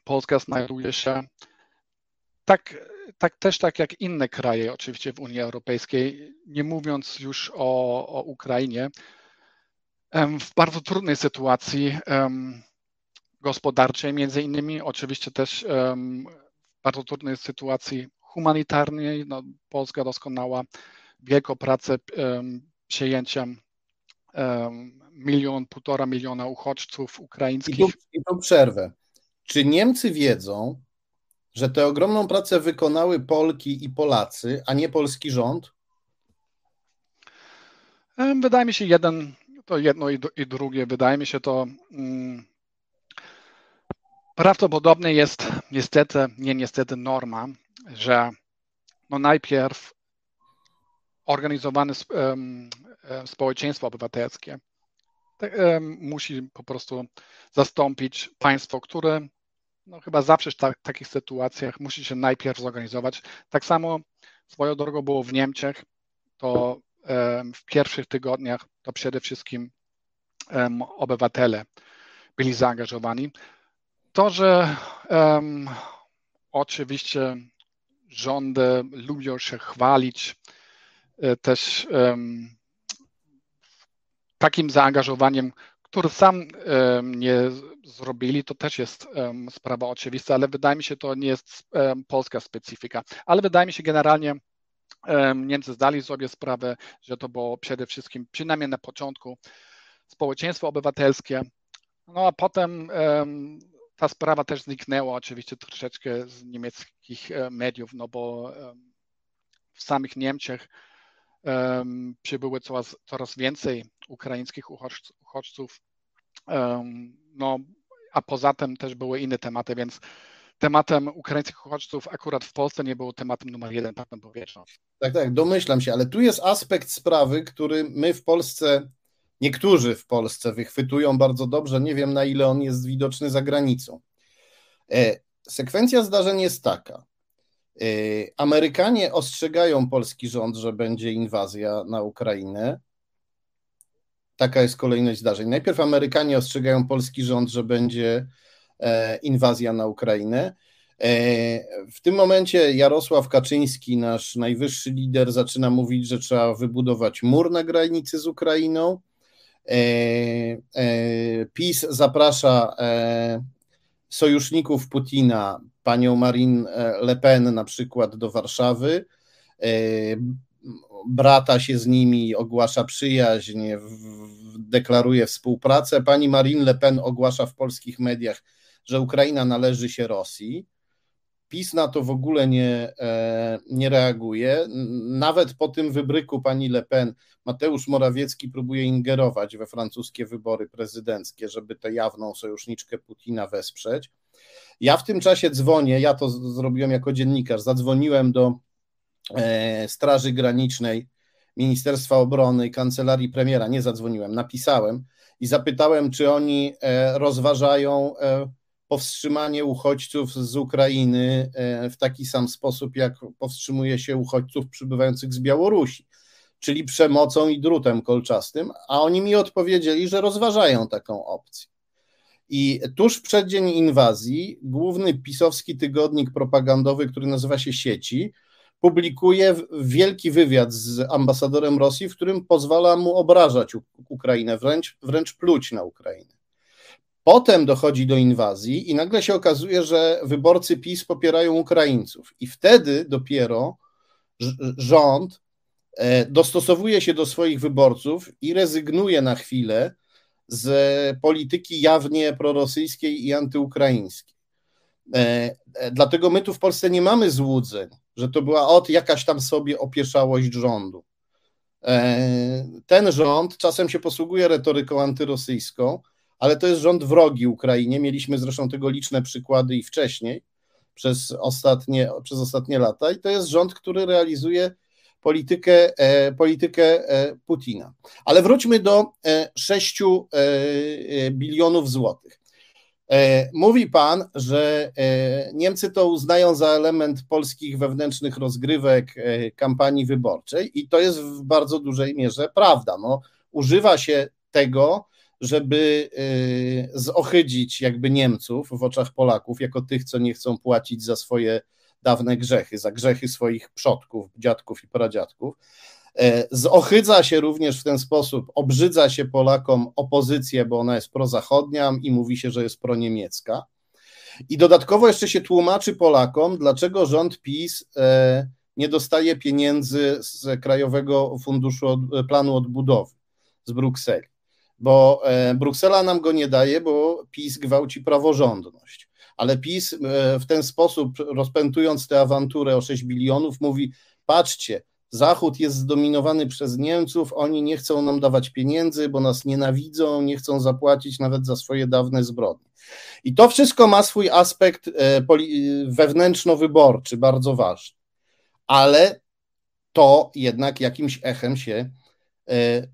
Polska znajduje się tak, tak też tak jak inne kraje oczywiście w Unii Europejskiej, nie mówiąc już o, o Ukrainie, w bardzo trudnej sytuacji gospodarczej, między innymi, oczywiście też w bardzo trudnej sytuacji humanitarnej. No, Polska doskonała wielką pracę przyjęciem milion, półtora miliona uchodźców ukraińskich. I tu, I tu przerwę. Czy Niemcy wiedzą, że tę ogromną pracę wykonały Polki i Polacy, a nie polski rząd? Wydaje mi się, jeden to jedno i, i drugie. Wydaje mi się to mm, prawdopodobnie jest niestety, nie niestety norma, że no najpierw organizowane społeczeństwo obywatelskie musi po prostu zastąpić państwo, które no chyba zawsze w ta, takich sytuacjach musi się najpierw zorganizować. Tak samo swoją drogą było w Niemczech, to w pierwszych tygodniach to przede wszystkim obywatele byli zaangażowani. To, że um, oczywiście rządy lubią się chwalić e, też um, takim zaangażowaniem, które sam um, nie zrobili, to też jest sprawa oczywista, ale wydaje mi się, to nie jest polska specyfika. Ale wydaje mi się generalnie, Niemcy zdali sobie sprawę, że to było przede wszystkim, przynajmniej na początku, społeczeństwo obywatelskie. No a potem ta sprawa też zniknęła oczywiście troszeczkę z niemieckich e, mediów, no bo w samych Niemczech przybyły coraz, coraz więcej ukraińskich uchodźców. No, a poza tym też były inne tematy, więc tematem ukraińskich uchodźców akurat w Polsce nie był tematem numer jeden, tak bym powiedział. Tak, tak, domyślam się, ale tu jest aspekt sprawy, który my w Polsce, niektórzy w Polsce wychwytują bardzo dobrze, nie wiem na ile on jest widoczny za granicą. E, sekwencja zdarzeń jest taka. E, Amerykanie ostrzegają polski rząd, że będzie inwazja na Ukrainę. Taka jest kolejność zdarzeń. Najpierw Amerykanie ostrzegają polski rząd, że będzie e, inwazja na Ukrainę. W tym momencie Jarosław Kaczyński, nasz najwyższy lider, zaczyna mówić, że trzeba wybudować mur na granicy z Ukrainą. PiS zaprasza sojuszników Putina, panią Marine Le Pen na przykład do Warszawy, e, brata się z nimi, ogłasza przyjaźń, deklaruje współpracę. Pani Marine Le Pen ogłasza w polskich mediach, że Ukraina należy się Rosji. PiS na to w ogóle nie, e, nie reaguje. Nawet po tym wybryku pani Le Pen Mateusz Morawiecki próbuje ingerować we francuskie wybory prezydenckie, żeby tę jawną sojuszniczkę Putina wesprzeć. Ja w tym czasie dzwonię, ja to zrobiłem jako dziennikarz, zadzwoniłem do e, Straży Granicznej Ministerstwa Obrony i Kancelarii Premiera, nie zadzwoniłem, napisałem i zapytałem, czy oni e, rozważają powstrzymanie uchodźców z Ukrainy w taki sam sposób, jak powstrzymuje się uchodźców przybywających z Białorusi czyli przemocą i drutem kolczastym, a oni mi odpowiedzieli, że rozważają taką opcję. I tuż przed dzień inwazji główny pisowski tygodnik propagandowy, który nazywa się Sieci, publikuje wielki wywiad z ambasadorem Rosji, w którym pozwala mu obrażać Ukrainę, wręcz, wręcz pluć na Ukrainę. Potem dochodzi do inwazji i nagle się okazuje, że wyborcy PiS popierają Ukraińców. I wtedy dopiero rząd E, dostosowuje się do swoich wyborców i rezygnuje na chwilę z polityki jawnie prorosyjskiej i antyukraińskiej. E, e, dlatego my tu w Polsce nie mamy złudzeń, że to była od jakaś tam sobie opieszałość rządu. Ten rząd czasem się posługuje retoryką antyrosyjską, ale to jest rząd wrogi Ukrainie. Mieliśmy zresztą tego liczne przykłady i wcześniej, przez ostatnie, przez ostatnie lata, i to jest rząd, który realizuje politykę, e, politykę e, Putina. Ale wróćmy do 6 e, bilionów złotych. Mówi pan, że Niemcy to uznają za element polskich wewnętrznych rozgrywek kampanii wyborczej i to jest w bardzo dużej mierze prawda. No, używa się tego, żeby zohydzić jakby Niemców w oczach Polaków jako tych, co nie chcą płacić za swoje dawne grzechy, za grzechy swoich przodków, dziadków i pradziadków. E, zohydza się również w ten sposób, obrzydza się Polakom opozycję, bo ona jest prozachodnia i mówi się, że jest proniemiecka. I dodatkowo jeszcze się tłumaczy Polakom, dlaczego rząd PiS e, nie dostaje pieniędzy z Krajowego Funduszu Planu Odbudowy z Brukseli. Bo e, Bruksela nam go nie daje, bo PiS gwałci praworządność ale PiS e, w ten sposób, rozpętując tę awanturę o 6 bilionów, mówi: patrzcie, Zachód jest zdominowany przez Niemców, oni nie chcą nam dawać pieniędzy, bo nas nienawidzą, nie chcą zapłacić nawet za swoje dawne zbrodnie. I to wszystko ma swój aspekt e, wewnętrzno-wyborczy, bardzo ważny. Ale to jednak jakimś echem się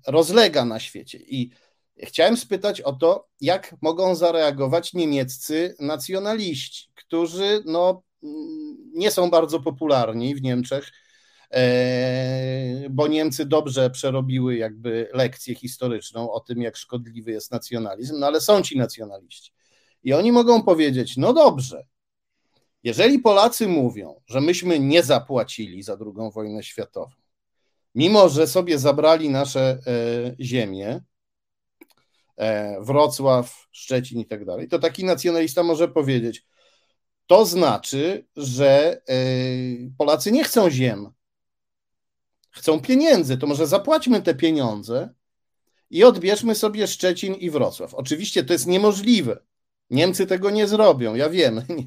rozlega na świecie. I Chciałem spytać o to, jak mogą zareagować niemieccy nacjonaliści, którzy no, nie są bardzo popularni w Niemczech, e, bo Niemcy dobrze przerobiły jakby lekcję historyczną o tym, jak szkodliwy jest nacjonalizm, no ale są ci nacjonaliści. I oni mogą powiedzieć, no dobrze, jeżeli Polacy mówią, że myśmy nie zapłacili za II wojnę światową, mimo że sobie zabrali nasze e, ziemię, E, Wrocław, Szczecin i tak dalej, to taki nacjonalista może powiedzieć, to znaczy, że e, Polacy nie chcą ziem, chcą pieniędzy, to może zapłaćmy te pieniądze i odbierzmy sobie Szczecin i Wrocław. Oczywiście to jest niemożliwe. Niemcy tego nie zrobią, ja wiem, nie,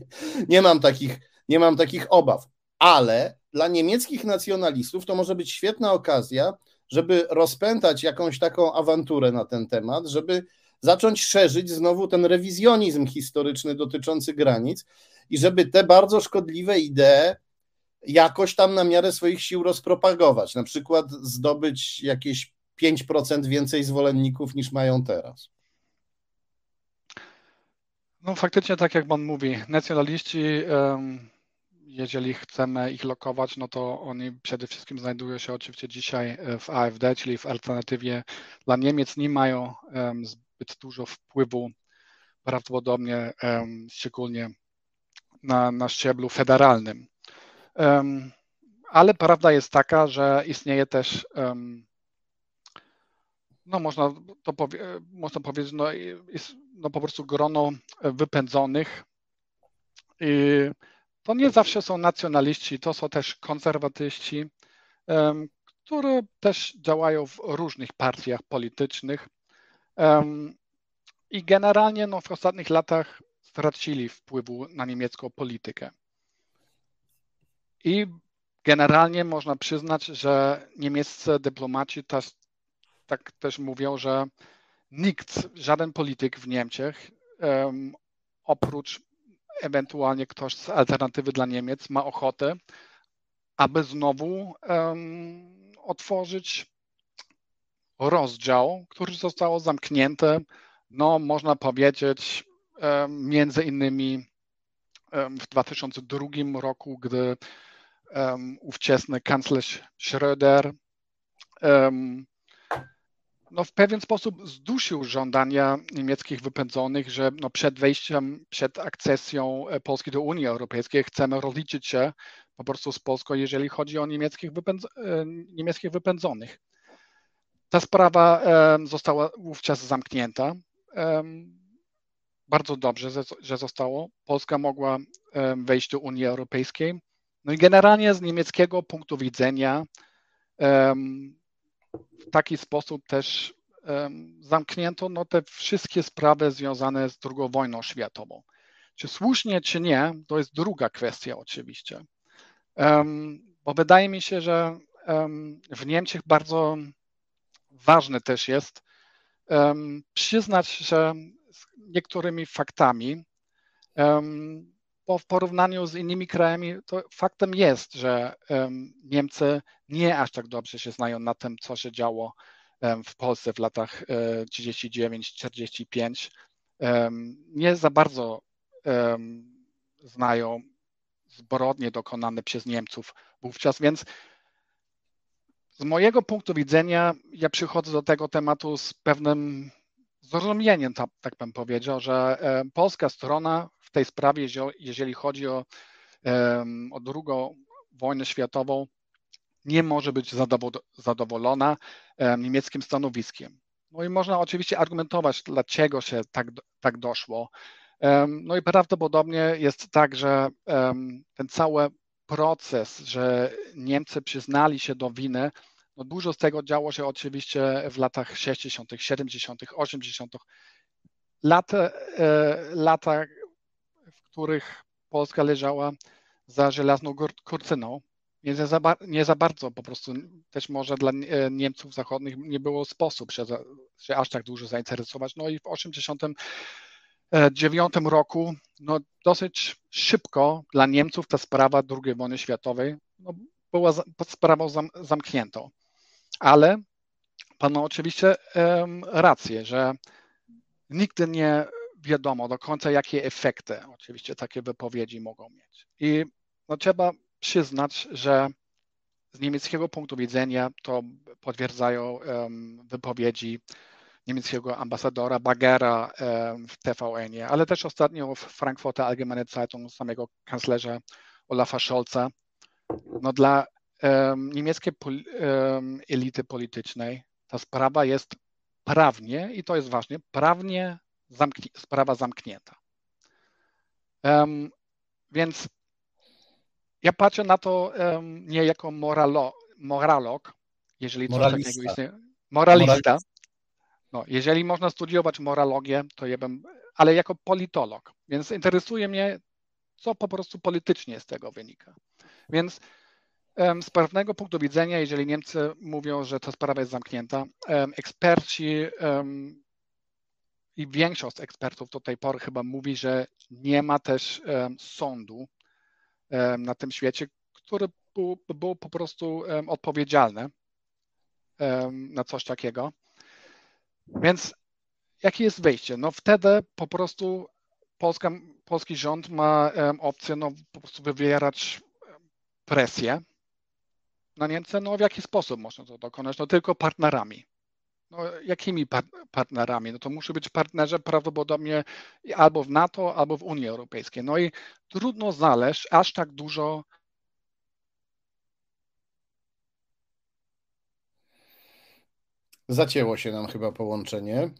nie, mam, takich, nie mam takich obaw, ale dla niemieckich nacjonalistów to może być świetna okazja, żeby rozpętać jakąś taką awanturę na ten temat, żeby zacząć szerzyć znowu ten rewizjonizm historyczny dotyczący granic i żeby te bardzo szkodliwe idee jakoś tam na miarę swoich sił rozpropagować, na przykład zdobyć jakieś 5% więcej zwolenników niż mają teraz. No faktycznie tak jak pan mówi, nacjonaliści, jeżeli chcemy ich lokować, no to oni przede wszystkim znajdują się oczywiście dzisiaj w AfD, czyli w alternatywie dla Niemiec, nie mają zbyt dużo wpływu prawdopodobnie szczególnie na, na szczeblu federalnym. Ale prawda jest taka, że istnieje też no można to powie, można powiedzieć, no, jest no po prostu grono wypędzonych. I to nie zawsze są nacjonaliści, to są też konserwatyści, które też działają w różnych partiach politycznych. I generalnie no, w ostatnich latach stracili wpływu na niemiecką politykę. I generalnie można przyznać, że niemieccy dyplomaci też tak też mówią, że nikt, żaden polityk w Niemczech, um, oprócz ewentualnie ktoś z alternatywy dla Niemiec, ma ochotę, aby znowu um, otworzyć rozdział, który został zamknięty, no można powiedzieć, um, między innymi w 2002 roku, gdy um, ówczesny kanclerz Schröder um, no, w pewien sposób zdusił żądania niemieckich wypędzonych, że no, przed wejściem, przed akcesją e, Polski do Unii Europejskiej chcemy rozliczyć się po prostu z Polską, jeżeli chodzi o niemieckich, wypędz e, niemieckich wypędzonych. Ta sprawa um, została wówczas zamknięta. Um, bardzo dobrze, że zostało. Polska mogła um, wejść do Unii Europejskiej. No i generalnie z niemieckiego punktu widzenia w taki sposób też zamknięto no, te wszystkie sprawy związane z II wojną światową. Czy słusznie, czy nie, to jest druga kwestia oczywiście. Bo wydaje mi się, że w Niemczech bardzo ważne też jest przyznać, że z niektórymi faktami, bo w porównaniu z innymi krajami, to faktem jest, że Niemcy nie aż tak dobrze się znają na tym, co się działo w Polsce w latach 39-45. E, nie za bardzo znają zbrodnie dokonane przez Niemców wówczas, więc z mojego punktu widzenia ja przychodzę do tego tematu z pewnym zrozumieniem, tak, bym powiedział, że polska strona w tej sprawie, jeżeli chodzi o, o drugą wojnę światową, nie może być zadowolona niemieckim stanowiskiem. No i można oczywiście argumentować, dlaczego się tak, tak doszło. No i prawdopodobnie jest tak, że ten cały proces, że Niemcy przyznali się do winy, no dużo z tego działo się oczywiście w latach 60., 70., 80., lata, lata w których Polska leżała za żelazną kurtyną nie za, nie za bardzo po prostu też może dla e, Niemców zachodnich nie było sposób się, się aż tak dużo zainteresować. No i w 1989 roku no dosyć szybko dla Niemców ta sprawa II wojny światowej no, była sprawą zam, zamkniętą. Ale pan ma oczywiście um, rację, że nigdy nie wiadomo do końca, jakie efekty oczywiście takie wypowiedzi mogą mieć. I no, trzeba przyznać, że z niemieckiego punktu widzenia to potwierdzają wypowiedzi niemieckiego ambasadora Bagera w TVN-ie, ale też ostatnio w Frankfurter Allgemeine Zeitung samego kanclerza Olafa Scholza. No dla um, niemieckiej pol, elity politycznej ta sprawa jest prawnie, i to jest ważne, prawnie zamknie, sprawa zamknięta. Um, więc ja patrzę na to um, nie jako moralo, moralog, jeżeli coś takiego istnieje. Moralista. Moralista. No, jeżeli można studiować moralogię, to ja bym, ale jako politolog, więc interesuje mnie, co po prostu politycznie z tego wynika. Więc z pewnego punktu widzenia, jeżeli Niemcy mówią, że ta sprawa jest zamknięta, eksperci i większość ekspertów do tej pory chyba mówi, że nie ma też sądu na tym świecie, który był, był po prostu odpowiedzialny na coś takiego. Więc jakie jest wyjście? No wtedy po prostu Polska, polski rząd ma opcję no, po prostu wywierać presję na Niemcy. No w jaki sposób można to dokonać? No tylko partnerami. No, jakimi par partnerami? No to muszą być partnerzy prawdopodobnie albo w NATO, albo w Unii Europejskiej. No i trudno znaleźć aż tak dużo Zacięło się nam chyba połączenie.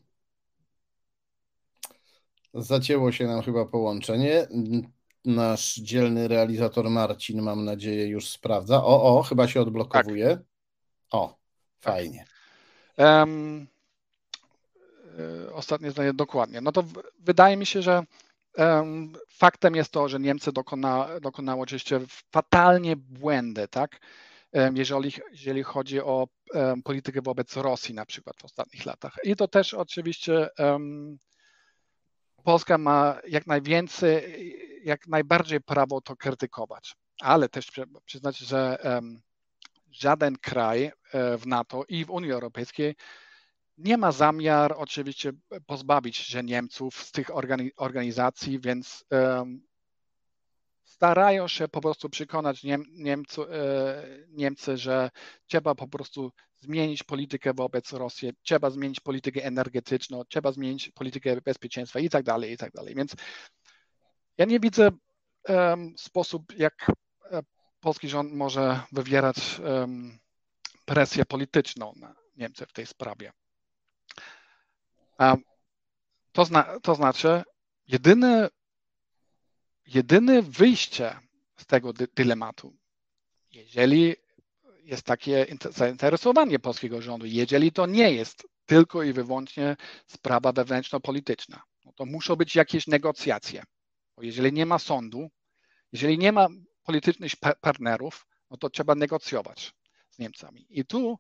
Zacięło się nam chyba połączenie. Nasz dzielny realizator Marcin, mam nadzieję, już sprawdza. O, o, chyba się odblokowuje. Tak. O, fajnie. Um, ostatnie zdanie dokładnie. No to wydaje mi się, że um, faktem jest to, że Niemcy dokona, dokonały oczywiście fatalnie błędy, tak? jeżeli, jeżeli chodzi o politykę wobec Rosji na przykład w ostatnich latach. I to też oczywiście um, Polska ma jak najwięcej, jak najbardziej prawo to krytykować, ale też przyznać, że żaden kraj e, w NATO i w Unii Europejskiej nie ma zamiar oczywiście pozbawić się Niemców z tych organizacji, więc starają się po prostu przekonać Niem, Niemcu, e, Niemcy, że trzeba po prostu zmienić politykę wobec Rosji, trzeba zmienić politykę energetyczną, trzeba zmienić politykę bezpieczeństwa i tak dalej, i tak dalej. Więc ja nie widzę um, sposób, jak e, polski rząd może wywierać um, presję polityczną na Niemcy w tej sprawie. Um, to, zna, to znaczy, jedyny jedyne wyjście z tego dy dylematu, jeżeli jest takie zainteresowanie polskiego rządu, jeżeli to nie jest tylko i wyłącznie sprawa wewnętrzno-polityczna, no to muszą być jakieś negocjacje. Jeżeli nie ma sądu, jeżeli nie ma politycznych partnerów, no to trzeba negocjować z Niemcami. I tu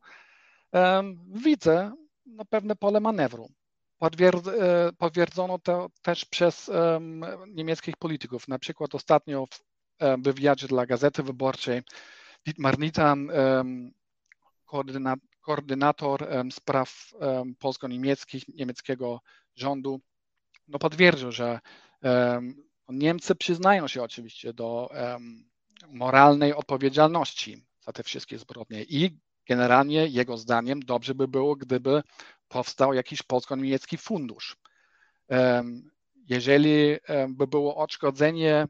um, widzę no, pewne pole manewru. E, potwierdzono to też przez niemieckich polityków. Na przykład ostatnio w wywiadzie dla Gazety Wyborczej Dietmar Nitan, koordynator spraw polsko-niemieckich, niemieckiego rządu, no potwierdził, że Niemcy przyznają się oczywiście do moralnej odpowiedzialności za te wszystkie zbrodnie i generalnie jego zdaniem dobrze by było, gdyby powstał jakiś polsko-niemiecki fundusz. Jeżeli by było odszkodzenie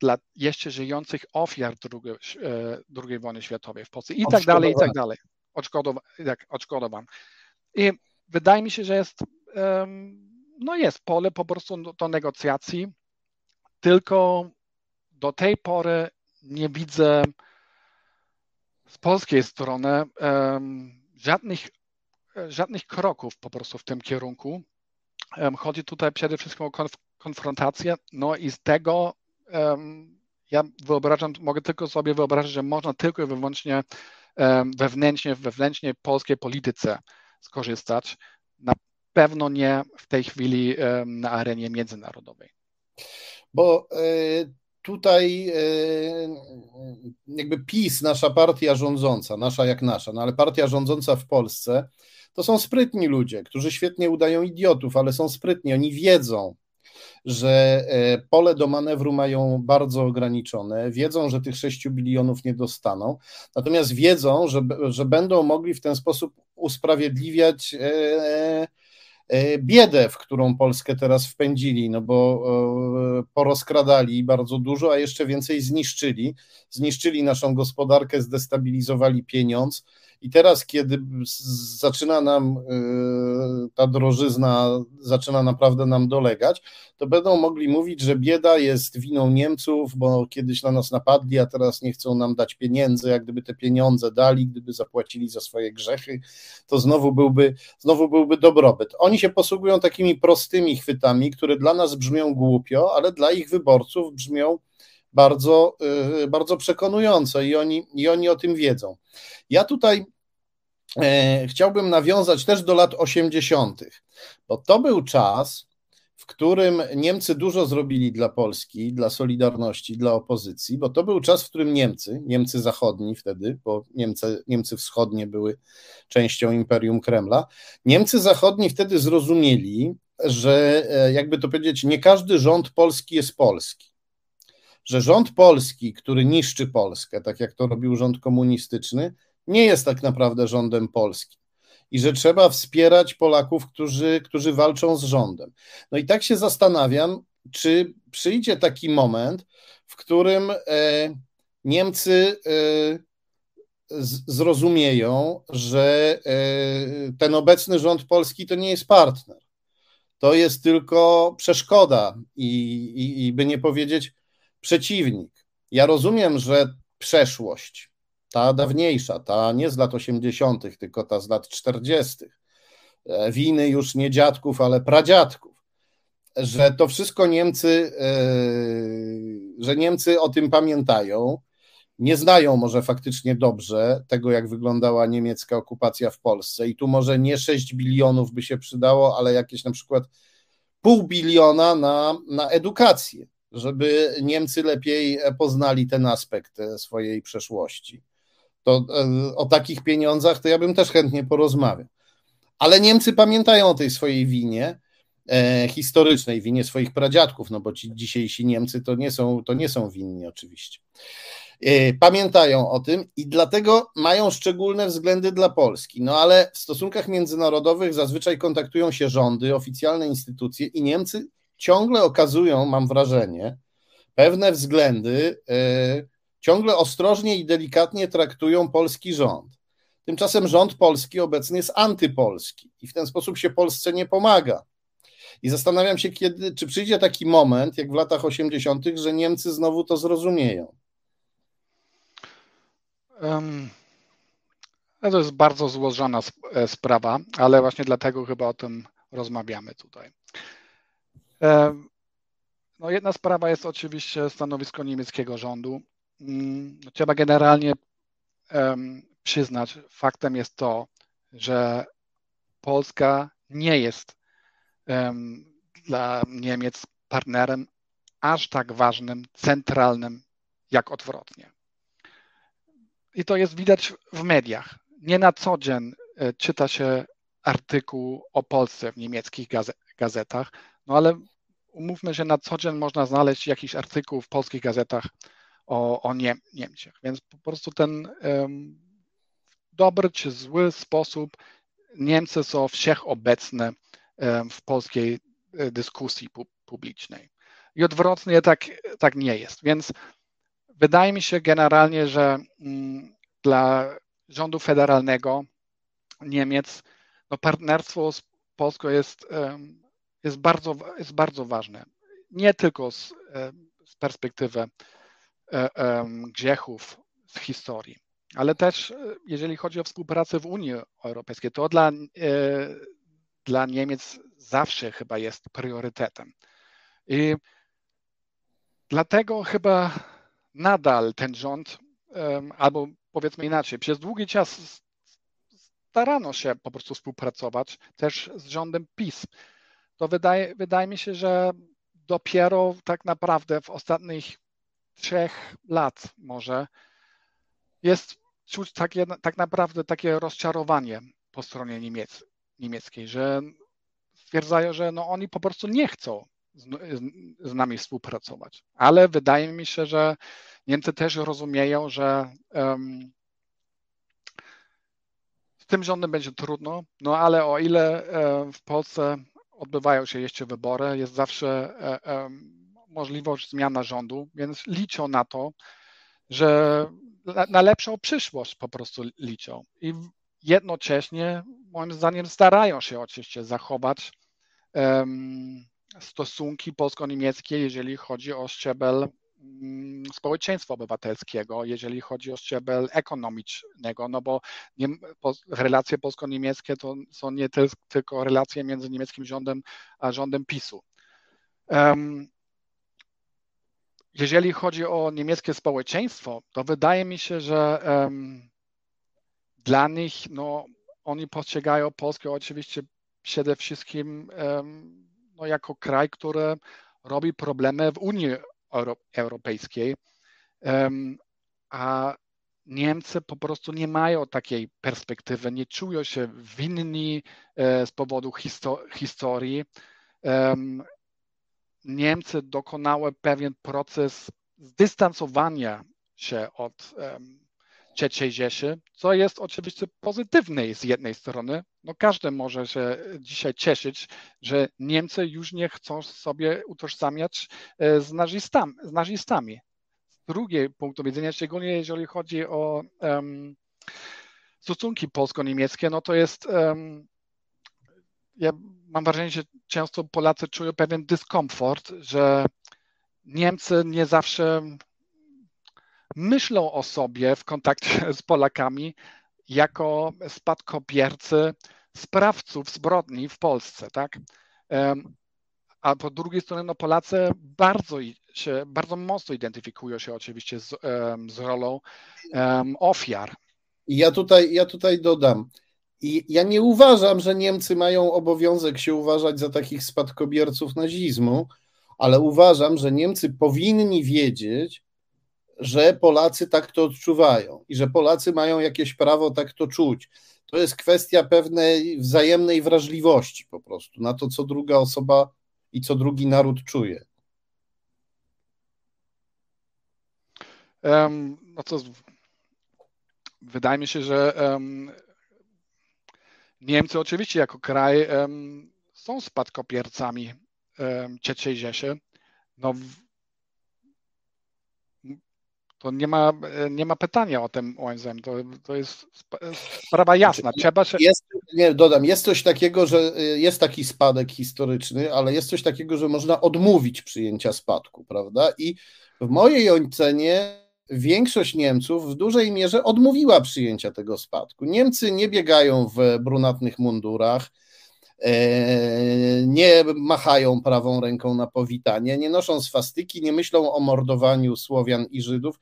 dla jeszcze żyjących ofiar II, II e, wojny światowej w Polsce i tak dalej, i tak dalej. Odszkodowa tak, odszkodowan. I wydaje mi się, że jest, no jest pole po prostu do, do negocjacji, tylko do tej pory nie widzę z polskiej strony żadnych żadnych kroków po prostu w tym kierunku. Chodzi tutaj przede wszystkim o konf konfrontację, no i z tego um, ja wyobrażam, mogę tylko sobie wyobrazić, że można tylko i wyłącznie um, wewnętrznie, w wewnętrznej polskiej polityce skorzystać. Na pewno nie w tej chwili na arenie międzynarodowej. Bo y tutaj jakby PiS, nasza partia rządząca, nasza jak nasza, no ale partia rządząca w Polsce, to są sprytni ludzie, którzy świetnie udają idiotów, ale są sprytni, oni wiedzą, że e, pole do manewru mają bardzo ograniczone, wiedzą, że tych 6 bilionów nie dostaną, natomiast wiedzą, że, że będą mogli w ten sposób usprawiedliwiać e, e, biedę, w którą Polskę teraz wpędzili, no bo porozkradali bardzo dużo, a jeszcze więcej zniszczyli. Zniszczyli naszą gospodarkę, zdestabilizowali pieniądz i teraz, kiedy zaczyna nam y, ta drożyzna, zaczyna naprawdę nam dolegać, to będą mogli mówić, że bieda jest winą Niemców, bo kiedyś na nas napadli, a teraz nie chcą nam dać pieniędzy. Jak gdyby te pieniądze dali, gdyby zapłacili za swoje grzechy, to znowu byłby, znowu byłby dobrobyt. Oni się posługują takimi prostymi chwytami, które dla nas brzmią głupio, ale dla ich wyborców brzmią bardzo, y, bardzo przekonujące i oni, i oni o tym wiedzą. Ja tutaj e, chciałbym nawiązać też do lat 80., bo to był czas, w którym Niemcy dużo zrobili dla Polski, dla Solidarności, dla opozycji, bo to był czas, w którym Niemcy, Niemcy zachodni wtedy, bo Niemcy, Niemcy wschodnie były częścią Imperium Kremla, Niemcy zachodni wtedy zrozumieli, że e, jakby to powiedzieć, nie każdy rząd polski jest polski. Że rząd polski, który niszczy Polskę, tak jak to robił rząd komunistyczny, nie jest tak naprawdę rządem polskim i że trzeba wspierać Polaków, którzy, którzy walczą z rządem. No i tak się zastanawiam, czy przyjdzie taki moment, w którym e, Niemcy e, zrozumieją, że e, ten obecny rząd polski to nie jest partner. To jest tylko przeszkoda i, i, i by nie powiedzieć przeciwnik. Ja rozumiem, że przeszłość, ta dawniejsza, ta nie z lat 80., tylko ta z lat 40., e, winy już nie dziadków, ale pradziadków, że to wszystko Niemcy, e, że Niemcy o tym pamiętają, nie znają może faktycznie dobrze tego, jak wyglądała niemiecka okupacja w Polsce i tu może nie 6 bilionów by się przydało, ale jakieś na przykład pół biliona na, na edukację, żeby Niemcy lepiej poznali ten aspekt swojej przeszłości to e, o takich pieniądzach to ja bym też chętnie porozmawiał. Ale Niemcy pamiętają o tej swojej winie, e, historycznej winie swoich pradziadków, no bo ci dzisiejsi Niemcy to nie są, to nie są winni oczywiście. E, pamiętają o tym i dlatego mają szczególne względy dla Polski. No ale w stosunkach międzynarodowych zazwyczaj kontaktują się rządy, oficjalne instytucje i Niemcy ciągle okazują, mam wrażenie, pewne względy. Yy, ciągle ostrożnie i delikatnie traktują polski rząd. Tymczasem rząd polski obecny jest antypolski i w ten sposób się Polsce nie pomaga. I zastanawiam się, kiedy, czy przyjdzie taki moment, jak w latach 80., że Niemcy znowu to zrozumieją. Um, to jest bardzo złożona e, sprawa, ale właśnie dlatego chyba o tym rozmawiamy tutaj. No jedna sprawa jest oczywiście stanowisko niemieckiego rządu. Mm, trzeba generalnie przyznać, faktem jest to, że Polska nie jest dla Niemiec partnerem aż tak ważnym, centralnym, jak odwrotnie. I to jest widać w mediach. Nie na co dzień e, czyta się artykuł o Polsce w niemieckich gazetach, no ale umówmy się, na co dzień można znaleźć jakiś artykuł w polskich gazetach o, o Nie, Niemczech. Więc po prostu ten um, dobry czy zły sposób Niemcy są wszechobecne um, w polskiej e, dyskusji pu publicznej. I odwrotnie tak, tak nie jest. Więc wydaje mi się generalnie, że um, dla rządu federalnego Niemiec no partnerstwo z Polską jest, jest, bardzo, jest bardzo ważne. Nie tylko z, z perspektywy E, grzechów z historii. Ale też, e, jeżeli chodzi o współpracę w Unii Europejskiej, to dla, e, dla Niemiec zawsze chyba jest priorytetem. I dlatego chyba nadal ten rząd, albo powiedzmy inaczej, przez długi czas starano się po prostu współpracować też z rządem PiS. To wydaje, wydaje mi się, że dopiero tak naprawdę w ostatnich trzech lat może jest czuć takie, tak naprawdę takie rozczarowanie po stronie niemiec, niemieckiej, że stwierdzają, że no oni po prostu nie chcą z, z, nami współpracować. Ale wydaje mi się, że Niemcy też rozumieją, że um, z tym rządem będzie trudno, no ale o ile e, w Polsce odbywają się jeszcze wybory, jest zawsze e, możliwość zmiana rządu, więc liczą na to, że na lepszą przyszłość po prostu liczą. I jednocześnie, moim zdaniem, starają się oczywiście zachować stosunki polsko-niemieckie, jeżeli chodzi o szczebel społeczeństwa obywatelskiego, jeżeli chodzi o szczebel ekonomicznego, no bo nie, po, relacje polsko-niemieckie to są nie tylko relacje między niemieckim rządem a rządem PiSu. Um, jeżeli chodzi o niemieckie społeczeństwo, to wydaje mi się, że um, dla nich no, oni postrzegają Polskę oczywiście przede wszystkim no, jako kraj, który robi problemy w Unii Europejskiej, a Niemcy po prostu nie mają takiej perspektywy, nie czują się winni e, z powodu historii. Niemcy dokonały pewien proces zdystansowania się od III Rzeszy, co jest oczywiście pozytywne z jednej strony. No każdy może się dzisiaj cieszyć, że Niemcy już nie chcą sobie utożsamiać e, z nazistami. Z nazistami. Z drugiej punktu widzenia, szczególnie jeżeli chodzi o um, stosunki polsko-niemieckie, no to jest um, ja mam wrażenie, że często Polacy czują pewien dyskomfort, że Niemcy nie zawsze myślą o sobie w kontakcie z Polakami jako spadkobiercy sprawców zbrodni w Polsce, tak? A po drugiej stronie no Polacy bardzo się, bardzo mocno identyfikują się oczywiście z, z rolą ofiar. Ja tutaj, ja tutaj dodam, i ja nie uważam, że Niemcy mają obowiązek się uważać za takich spadkobierców nazizmu, ale uważam, że Niemcy powinni wiedzieć, że Polacy tak to odczuwają i że Polacy mają jakieś prawo tak to czuć. To jest kwestia pewnej wzajemnej wrażliwości po prostu na to, co druga osoba i co drugi naród czuje. Um, no to wydaje mi się, że um, Niemcy oczywiście jako kraj um, są spadkopiercami um, III Rzeszy. No, to nie ma, nie ma pytania o tym ONZ. To, to jest sprawa jasna. Znaczy, Trzeba się... jest, nie, dodam, jest coś takiego, że y, jest taki spadek historyczny, ale jest coś takiego, że można odmówić przyjęcia spadku, prawda? I w mojej ocenie większość Niemców w dużej mierze odmówiła przyjęcia tego spadku. Niemcy nie biegają w brunatnych mundurach, e, nie machają prawą ręką na powitanie, nie noszą swastyki, nie myślą o mordowaniu Słowian i Żydów.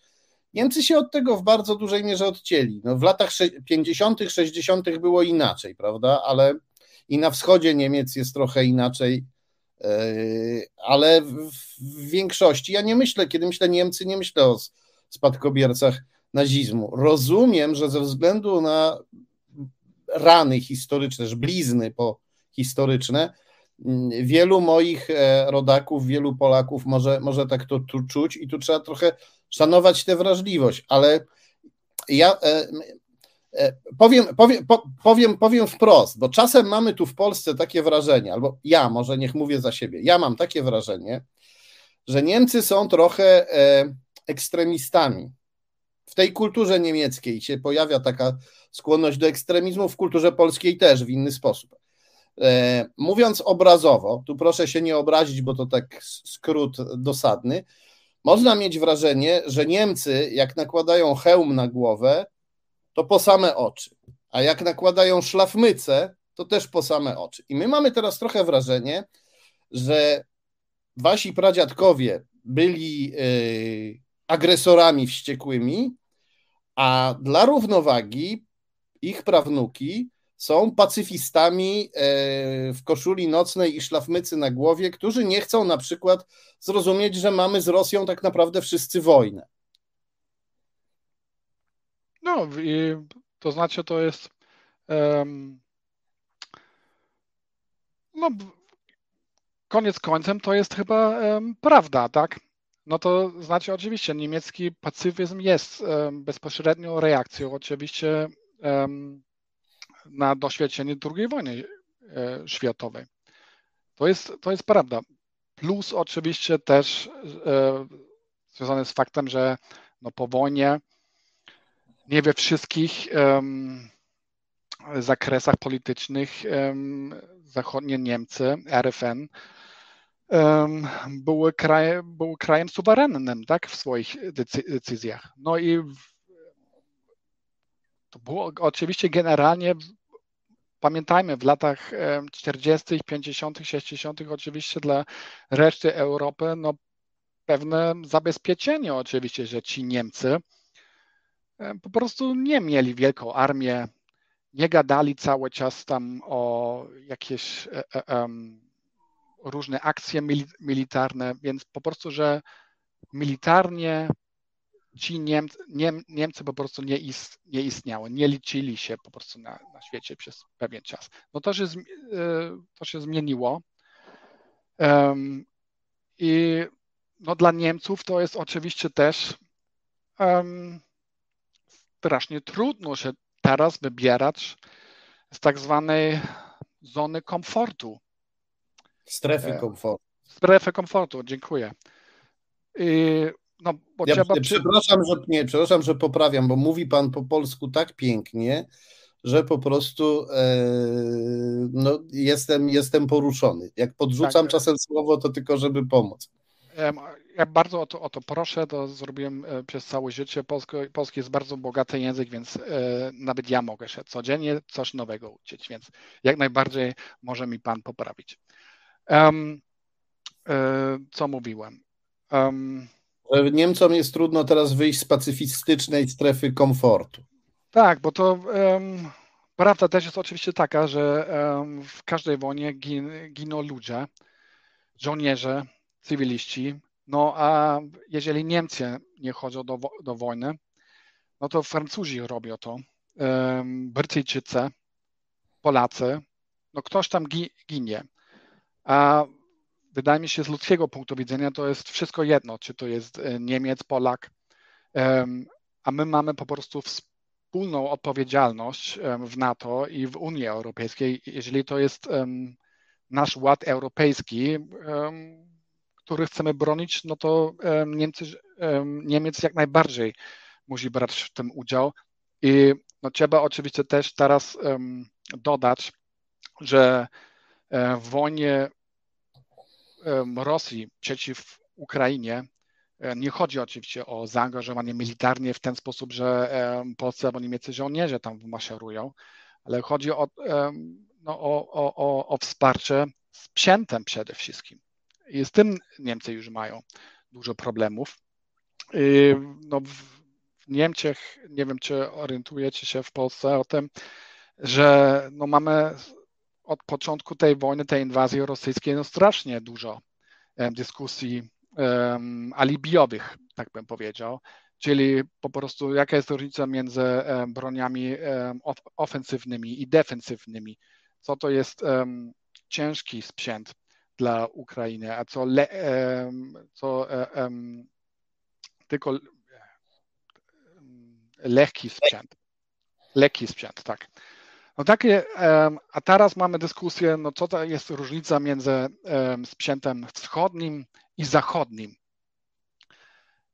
Niemcy się od tego w bardzo dużej mierze odcięli. No w latach 50., 60. było inaczej, prawda? Ale i na wschodzie Niemiec jest trochę inaczej, e, ale w większości ja nie myślę, kiedy myślę Niemcy, nie myślę o spadkobiercach nazizmu. Rozumiem, że ze względu na rany historyczne, blizny po historyczne, mm, wielu moich e, rodaków, wielu Polaków może, może tak to tu czuć i tu trzeba trochę szanować tę wrażliwość, ale ja e, e, powiem, powiem, powiem, powiem wprost, bo czasem mamy tu w Polsce takie wrażenie, albo ja może niech mówię za siebie, ja mam takie wrażenie, że Niemcy są trochę ekstremistami. W tej kulturze niemieckiej się pojawia taka skłonność do ekstremizmu, w kulturze polskiej też w inny sposób. E, mówiąc obrazowo, tu proszę się nie obrazić, bo to tak skrót dosadny, można mieć wrażenie, że Niemcy, jak nakładają hełm na głowę, to po same oczy, a jak nakładają szlafmycę, to też po same oczy. I my mamy teraz trochę wrażenie, że wasi pradziadkowie byli yy, agresorami wściekłymi, a dla równowagi ich prawnuki są pacyfistami e, w koszuli nocnej i szlafmycy na głowie, którzy nie chcą na przykład zrozumieć, że mamy z Rosją tak naprawdę wszyscy wojnę. No, i to znaczy to jest um, no, koniec końcem to jest chyba um, prawda, tak? No to znaczy oczywiście niemiecki pacyfizm jest bezpośrednią reakcją oczywiście na doświadczenie II wojny e, światowej. To jest, to jest prawda. Plus oczywiście też e, związane z faktem, że no po wojnie nie we wszystkich um, zakresach politycznych um, zachodnie Niemcy, RFN, były, kraj, były krajem suwerennym tak, w swoich decyzjach. No i to było oczywiście generalnie, pamiętajmy, w latach 40., 50., 60., oczywiście dla reszty Europy, no pewne zabezpieczenie oczywiście, że ci Niemcy po prostu nie mieli wielką armię, nie gadali cały czas tam o jakieś um, różne akcje militarne, więc po prostu, że militarnie ci Niemcy, Niem, Niemcy po prostu nie, ist, nie istniały, nie liczyli się po prostu na, na świecie przez pewien czas. No to się, to się zmieniło. Um, I no dla Niemców to jest oczywiście też um, strasznie trudno się teraz wybierać z tak zwanej zony komfortu. Strefy e, komfortu. Strefy komfortu, dziękuję. I, no, bo ja trzeba... przepraszam, że, nie, przepraszam, że poprawiam, bo mówi pan po polsku tak pięknie, że po prostu e, no, jestem, jestem poruszony. Jak podrzucam tak. czasem słowo, to tylko żeby pomóc. Ja bardzo o to, o to proszę, to zrobiłem e, przez całe życie. Polsko, polski jest bardzo bogaty język, więc e, nawet ja mogę się codziennie coś nowego uczyć, więc jak najbardziej może mi Pan poprawić. Um, co mówiłem? Um, że Niemcom jest trudno teraz wyjść z pacyfistycznej strefy komfortu. Tak, bo to um, prawda też jest oczywiście taka, że um, w każdej wojnie gin, giną ludzie, żołnierze, cywiliści. No a jeżeli Niemcy nie chodzą do, do wojny, no to Francuzi robią to, um, Brytyjczycy, Polacy, no ktoś tam ginie. A wydaje mi się, z ludzkiego punktu widzenia to jest wszystko jedno, czy to jest e, Niemiec, Polak, a my mamy po prostu wspólną odpowiedzialność w NATO i w Unii Europejskiej, jeżeli to jest nasz ład europejski, który chcemy bronić, no to Niemcy, Niemiec jak najbardziej musi brać w tym udział. I no, trzeba oczywiście też teraz dodać, że e, w wojnie Rosji przeciw Ukrainie nie chodzi oczywiście o zaangażowanie militarne w ten sposób, że polscy albo niemieccy żołnierze tam maszerują, ale chodzi o, no, o, o, o wsparcie sprzętem przede wszystkim. I z tym Niemcy już mają dużo problemów. No, w Niemczech, nie wiem, czy orientujecie się w Polsce o tym, że no, mamy od początku tej wojny, tej inwazji rosyjskiej, no strasznie dużo um, dyskusji um, alibiowych, tak bym powiedział. Czyli po prostu jaka jest różnica między um, broniami of, ofensywnymi i defensywnymi. Co to jest ciężki sprzęt dla Ukrainy, a co, le, co tylko lekki sprzęt. Lekki sprzęt, tak. No takie, a teraz mamy dyskusję, no co to jest różnica między sprzętem wschodnim i zachodnim.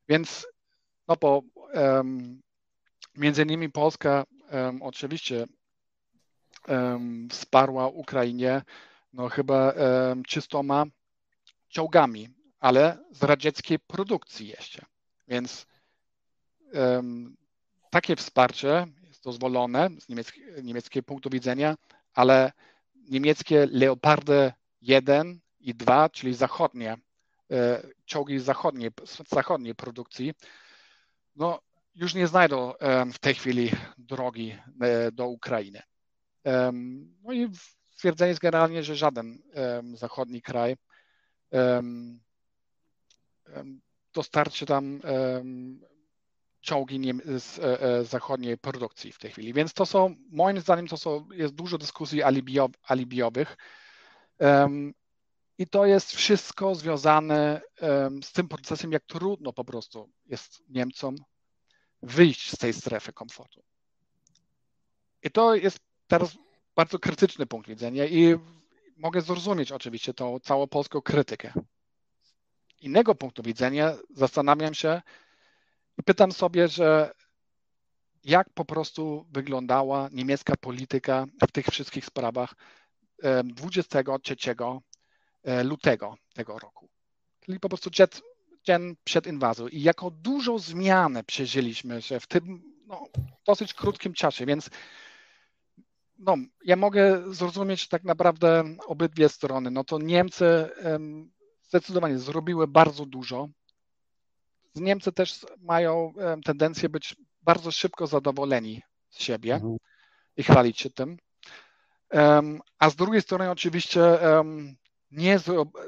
Więc no bo między innymi Polska oczywiście wsparła Ukrainie no chyba czystoma czołgami, ale z radzieckiej produkcji jeszcze. Więc takie wsparcie dozwolone z niemieckiego, niemieckiego punktu widzenia, ale niemieckie Leopardy 1 i 2, czyli zachodnie, e, czołgi zachodniej, zachodniej produkcji, no, już nie znajdą w tej chwili drogi e, do Ukrainy. No i stwierdzenie jest generalnie, że żaden zachodni kraj dostarczy tam czołgi z e, e, zachodniej produkcji w tej chwili. Więc to są, moim zdaniem, to są, jest dużo dyskusji alibio, alibiowych. Um, I to jest wszystko związane um, z tym procesem, jak trudno po prostu jest Niemcom wyjść z tej strefy komfortu. I to jest teraz bardzo krytyczny punkt widzenia i mogę zrozumieć oczywiście tą całą polską krytykę. Innego punktu widzenia zastanawiam się, pytam sobie, że jak po prostu wyglądała niemiecka polityka w tych wszystkich sprawach 23 e, lutego tego roku. Czyli po prostu dzień przed inwazją i jako dużą zmianę przeżyliśmy że w tym no, dosyć krótkim czasie, więc no, ja mogę zrozumieć tak naprawdę obydwie strony. No to Niemcy um, zdecydowanie zrobiły bardzo dużo, Niemcy też mają tendencję być bardzo szybko zadowoleni z siebie. Mhm. i chwalić się tym. A z drugiej strony oczywiście nie,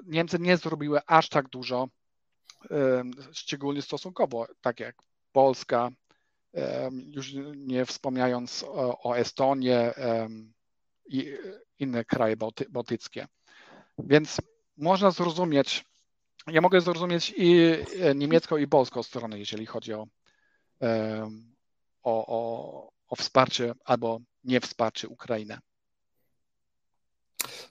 Niemcy nie zrobiły aż tak dużo, szczególnie stosunkowo, tak jak Polska, już nie wspomniając o, o Estonię i inne kraje bałty, bałtyckie. Więc można zrozumieć, ja mogę zrozumieć i e, niemiecką, i polską stronę, jeżeli chodzi o, o, o, o wsparcie albo nie wsparcie Ukrainy.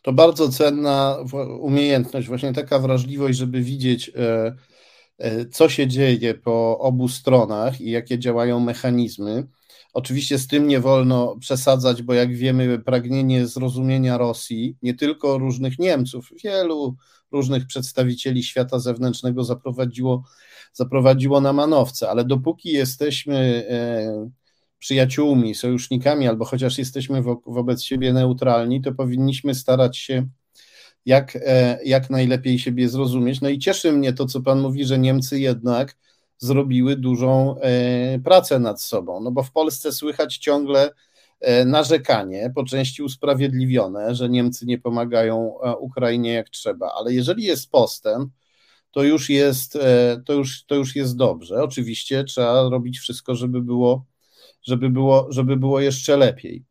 To bardzo cenna umiejętność, właśnie taka wrażliwość, żeby widzieć, e, e, co się dzieje po obu stronach i jakie działają mechanizmy. Oczywiście z tym nie wolno przesadzać, bo jak wiemy, pragnienie zrozumienia Rosji, nie tylko różnych Niemców, wielu różnych przedstawicieli świata zewnętrznego zaprowadziło, zaprowadziło na manowce, ale dopóki jesteśmy e, przyjaciółmi, sojusznikami, albo chociaż jesteśmy wo wobec siebie neutralni, to powinniśmy starać się jak, e, jak najlepiej siebie zrozumieć. No i cieszy mnie to, co Pan mówi, że Niemcy jednak zrobiły dużą e, pracę nad sobą, no bo w Polsce słychać ciągle narzekanie, po części usprawiedliwione, że Niemcy nie pomagają Ukrainie jak trzeba, ale jeżeli jest postęp, to już jest, to już, to już jest dobrze. Oczywiście trzeba robić wszystko, żeby było żeby było, żeby było jeszcze lepiej.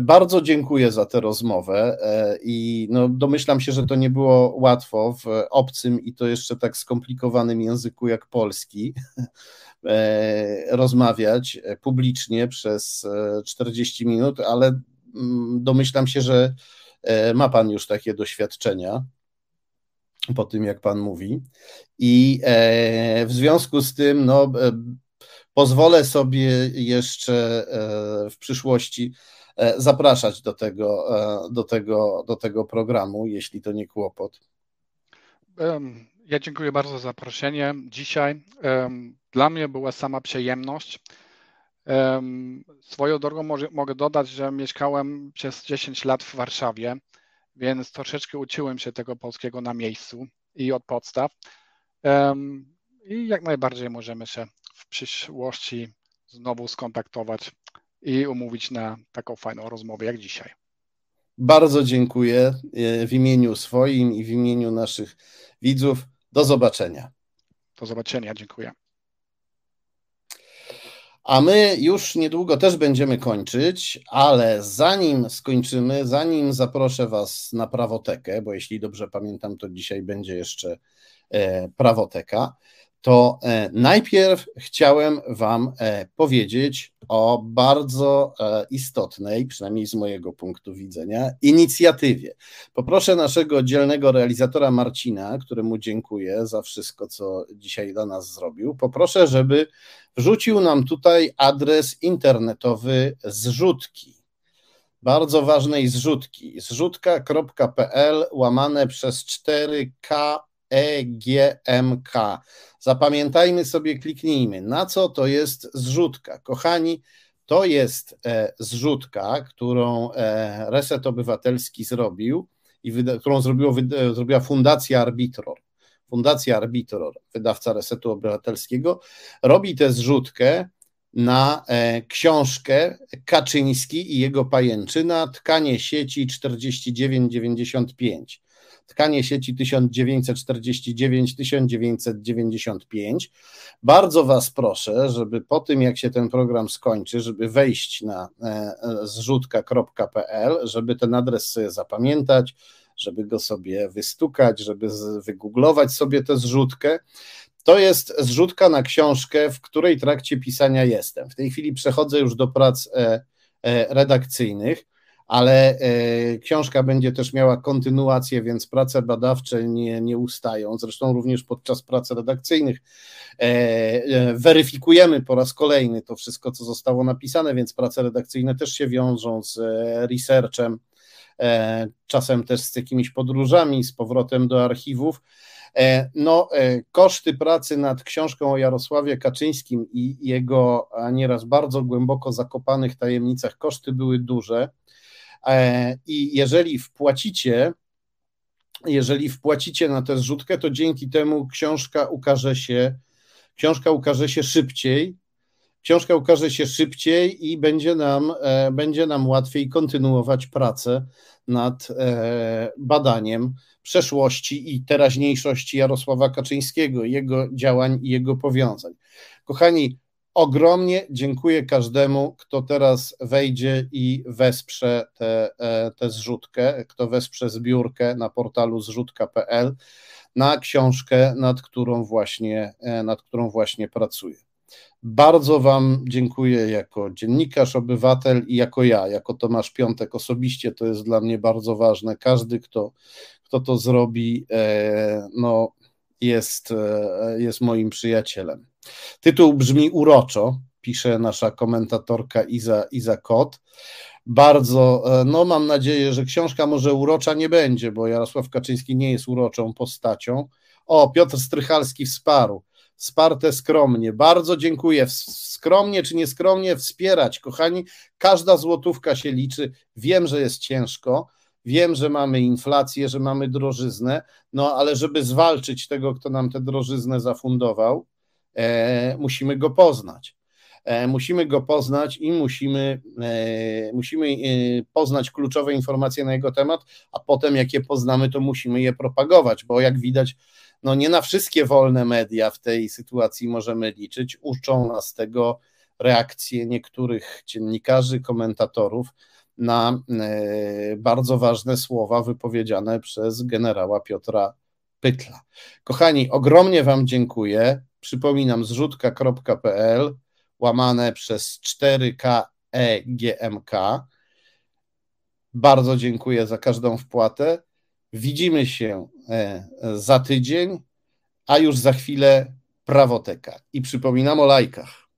Bardzo dziękuję za tę rozmowę e, i no, domyślam się, że to nie było łatwo w obcym i to jeszcze tak skomplikowanym języku jak polski e, rozmawiać publicznie przez 40 e, minut, ale mm, domyślam się, że ma Pan już takie doświadczenia po tym, jak Pan mówi. I w związku z tym, no, pozwolę sobie jeszcze e, w przyszłości e, zapraszać do tego, e, do tego, do tego programu, jeśli to nie kłopot. Ja dziękuję bardzo za zaproszenie dzisiaj. Dla mnie była sama przyjemność. Swoją drogą mogę dodać, że mieszkałem przez 10 lat w Warszawie, więc troszeczkę uczyłem się tego polskiego na miejscu i od podstaw. I jak najbardziej możemy się w przyszłości znowu skontaktować i umówić na taką fajną rozmowę jak dzisiaj. Bardzo dziękuję e, w imieniu swoim i w imieniu naszych widzów. Do zobaczenia. Do zobaczenia, dziękuję. A my już niedługo też będziemy kończyć, ale zanim skończymy, zanim zaproszę Was na prawotekę, bo jeśli dobrze pamiętam, to dzisiaj będzie jeszcze e, prawoteka, to e, najpierw chciałem Wam e, powiedzieć o bardzo e, istotnej, przynajmniej z mojego punktu widzenia, inicjatywie. Poproszę naszego dzielnego realizatora Marcina, któremu dziękuję za wszystko, co dzisiaj dla nas zrobił. Poproszę, żeby wrzucił nam tutaj adres internetowy zrzutki. Bardzo ważnej zrzutki. Zrzutka.pl łamane przez 4K EGMK. Zapamiętajmy sobie, kliknijmy, na co to jest zrzutka. Kochani, to jest e, zrzutka, którą e, Reset Obywatelski zrobił i którą zrobiło, zrobiła Fundacja Arbitror. Fundacja Arbitror, wydawca Resetu Obywatelskiego, robi tę zrzutkę na e, książkę Kaczyński i jego pajęczyna Tkanie sieci 4995 tkanie sieci 1949-1995. Bardzo Was proszę, żeby po tym, jak się ten program skończy, żeby wejść na e, e, zrzutka.pl, żeby ten adres sobie zapamiętać, żeby go sobie wystukać, żeby wygooglować sobie tę zrzutkę. To jest zrzutka na książkę, w której trakcie pisania jestem. W tej chwili przechodzę już do prac e, redakcyjnych ale e, książka będzie też miała kontynuację, więc prace badawcze nie, nie ustają. Zresztą również podczas prac redakcyjnych e, e, weryfikujemy po raz kolejny to wszystko, co zostało napisane, więc prace redakcyjne też się wiążą z researchem, czasem też z jakimiś podróżami, z powrotem do archiwów. No, koszty pracy nad książką o Jarosławie Kaczyńskim i jego nieraz bardzo głęboko zakopanych tajemnicach, koszty były duże. E, I jeżeli wpłacicie, jeżeli wpłacicie na tę zrzutkę, to dzięki temu książka ukaże się, książka ukaże się szybciej książka ukaże się szybciej i będzie nam, e, będzie nam łatwiej kontynuować pracę nad e, badaniem przeszłości i teraźniejszości Jarosława Kaczyńskiego, jego działań i jego powiązań. Kochani, ogromnie dziękuję każdemu, kto teraz wejdzie i wesprze tę te, te zrzutkę, kto wesprze zbiórkę na portalu zrzutka.pl na książkę, nad którą właśnie, e, nad którą właśnie pracuję. Bardzo Wam dziękuję jako dziennikarz, obywatel i jako ja, jako Tomasz Piątek osobiście. To jest dla mnie bardzo ważne. Każdy, kto, kto to zrobi, e, no, jest, e, jest moim przyjacielem. Tytuł brzmi uroczo, pisze nasza komentatorka Iza, Iza Kot. Bardzo, e, no mam nadzieję, że książka może urocza nie będzie, bo Jarosław Kaczyński nie jest uroczą postacią. O, Piotr Strychalski wsparł. Wsparte skromnie. Bardzo dziękuję. Skromnie czy nieskromnie wspierać, kochani. Każda złotówka się liczy. Wiem, że jest ciężko. Wiem, że mamy inflację, że mamy drożyznę, no ale żeby zwalczyć tego, kto nam tę drożyznę zafundował, e, musimy go poznać. E, musimy go poznać i musimy, e, musimy e, poznać kluczowe informacje na jego temat, a potem jak je poznamy, to musimy je propagować, bo jak widać, no nie na wszystkie wolne media w tej sytuacji możemy liczyć. Uczą nas tego reakcje niektórych dziennikarzy, komentatorów na bardzo ważne słowa wypowiedziane przez generała Piotra Pytla. Kochani, ogromnie Wam dziękuję. Przypominam, zrzutka.pl łamane przez 4K EGMK. Bardzo dziękuję za każdą wpłatę. Widzimy się e, za tydzień, a już za chwilę prawoteka. I przypominam o lajkach.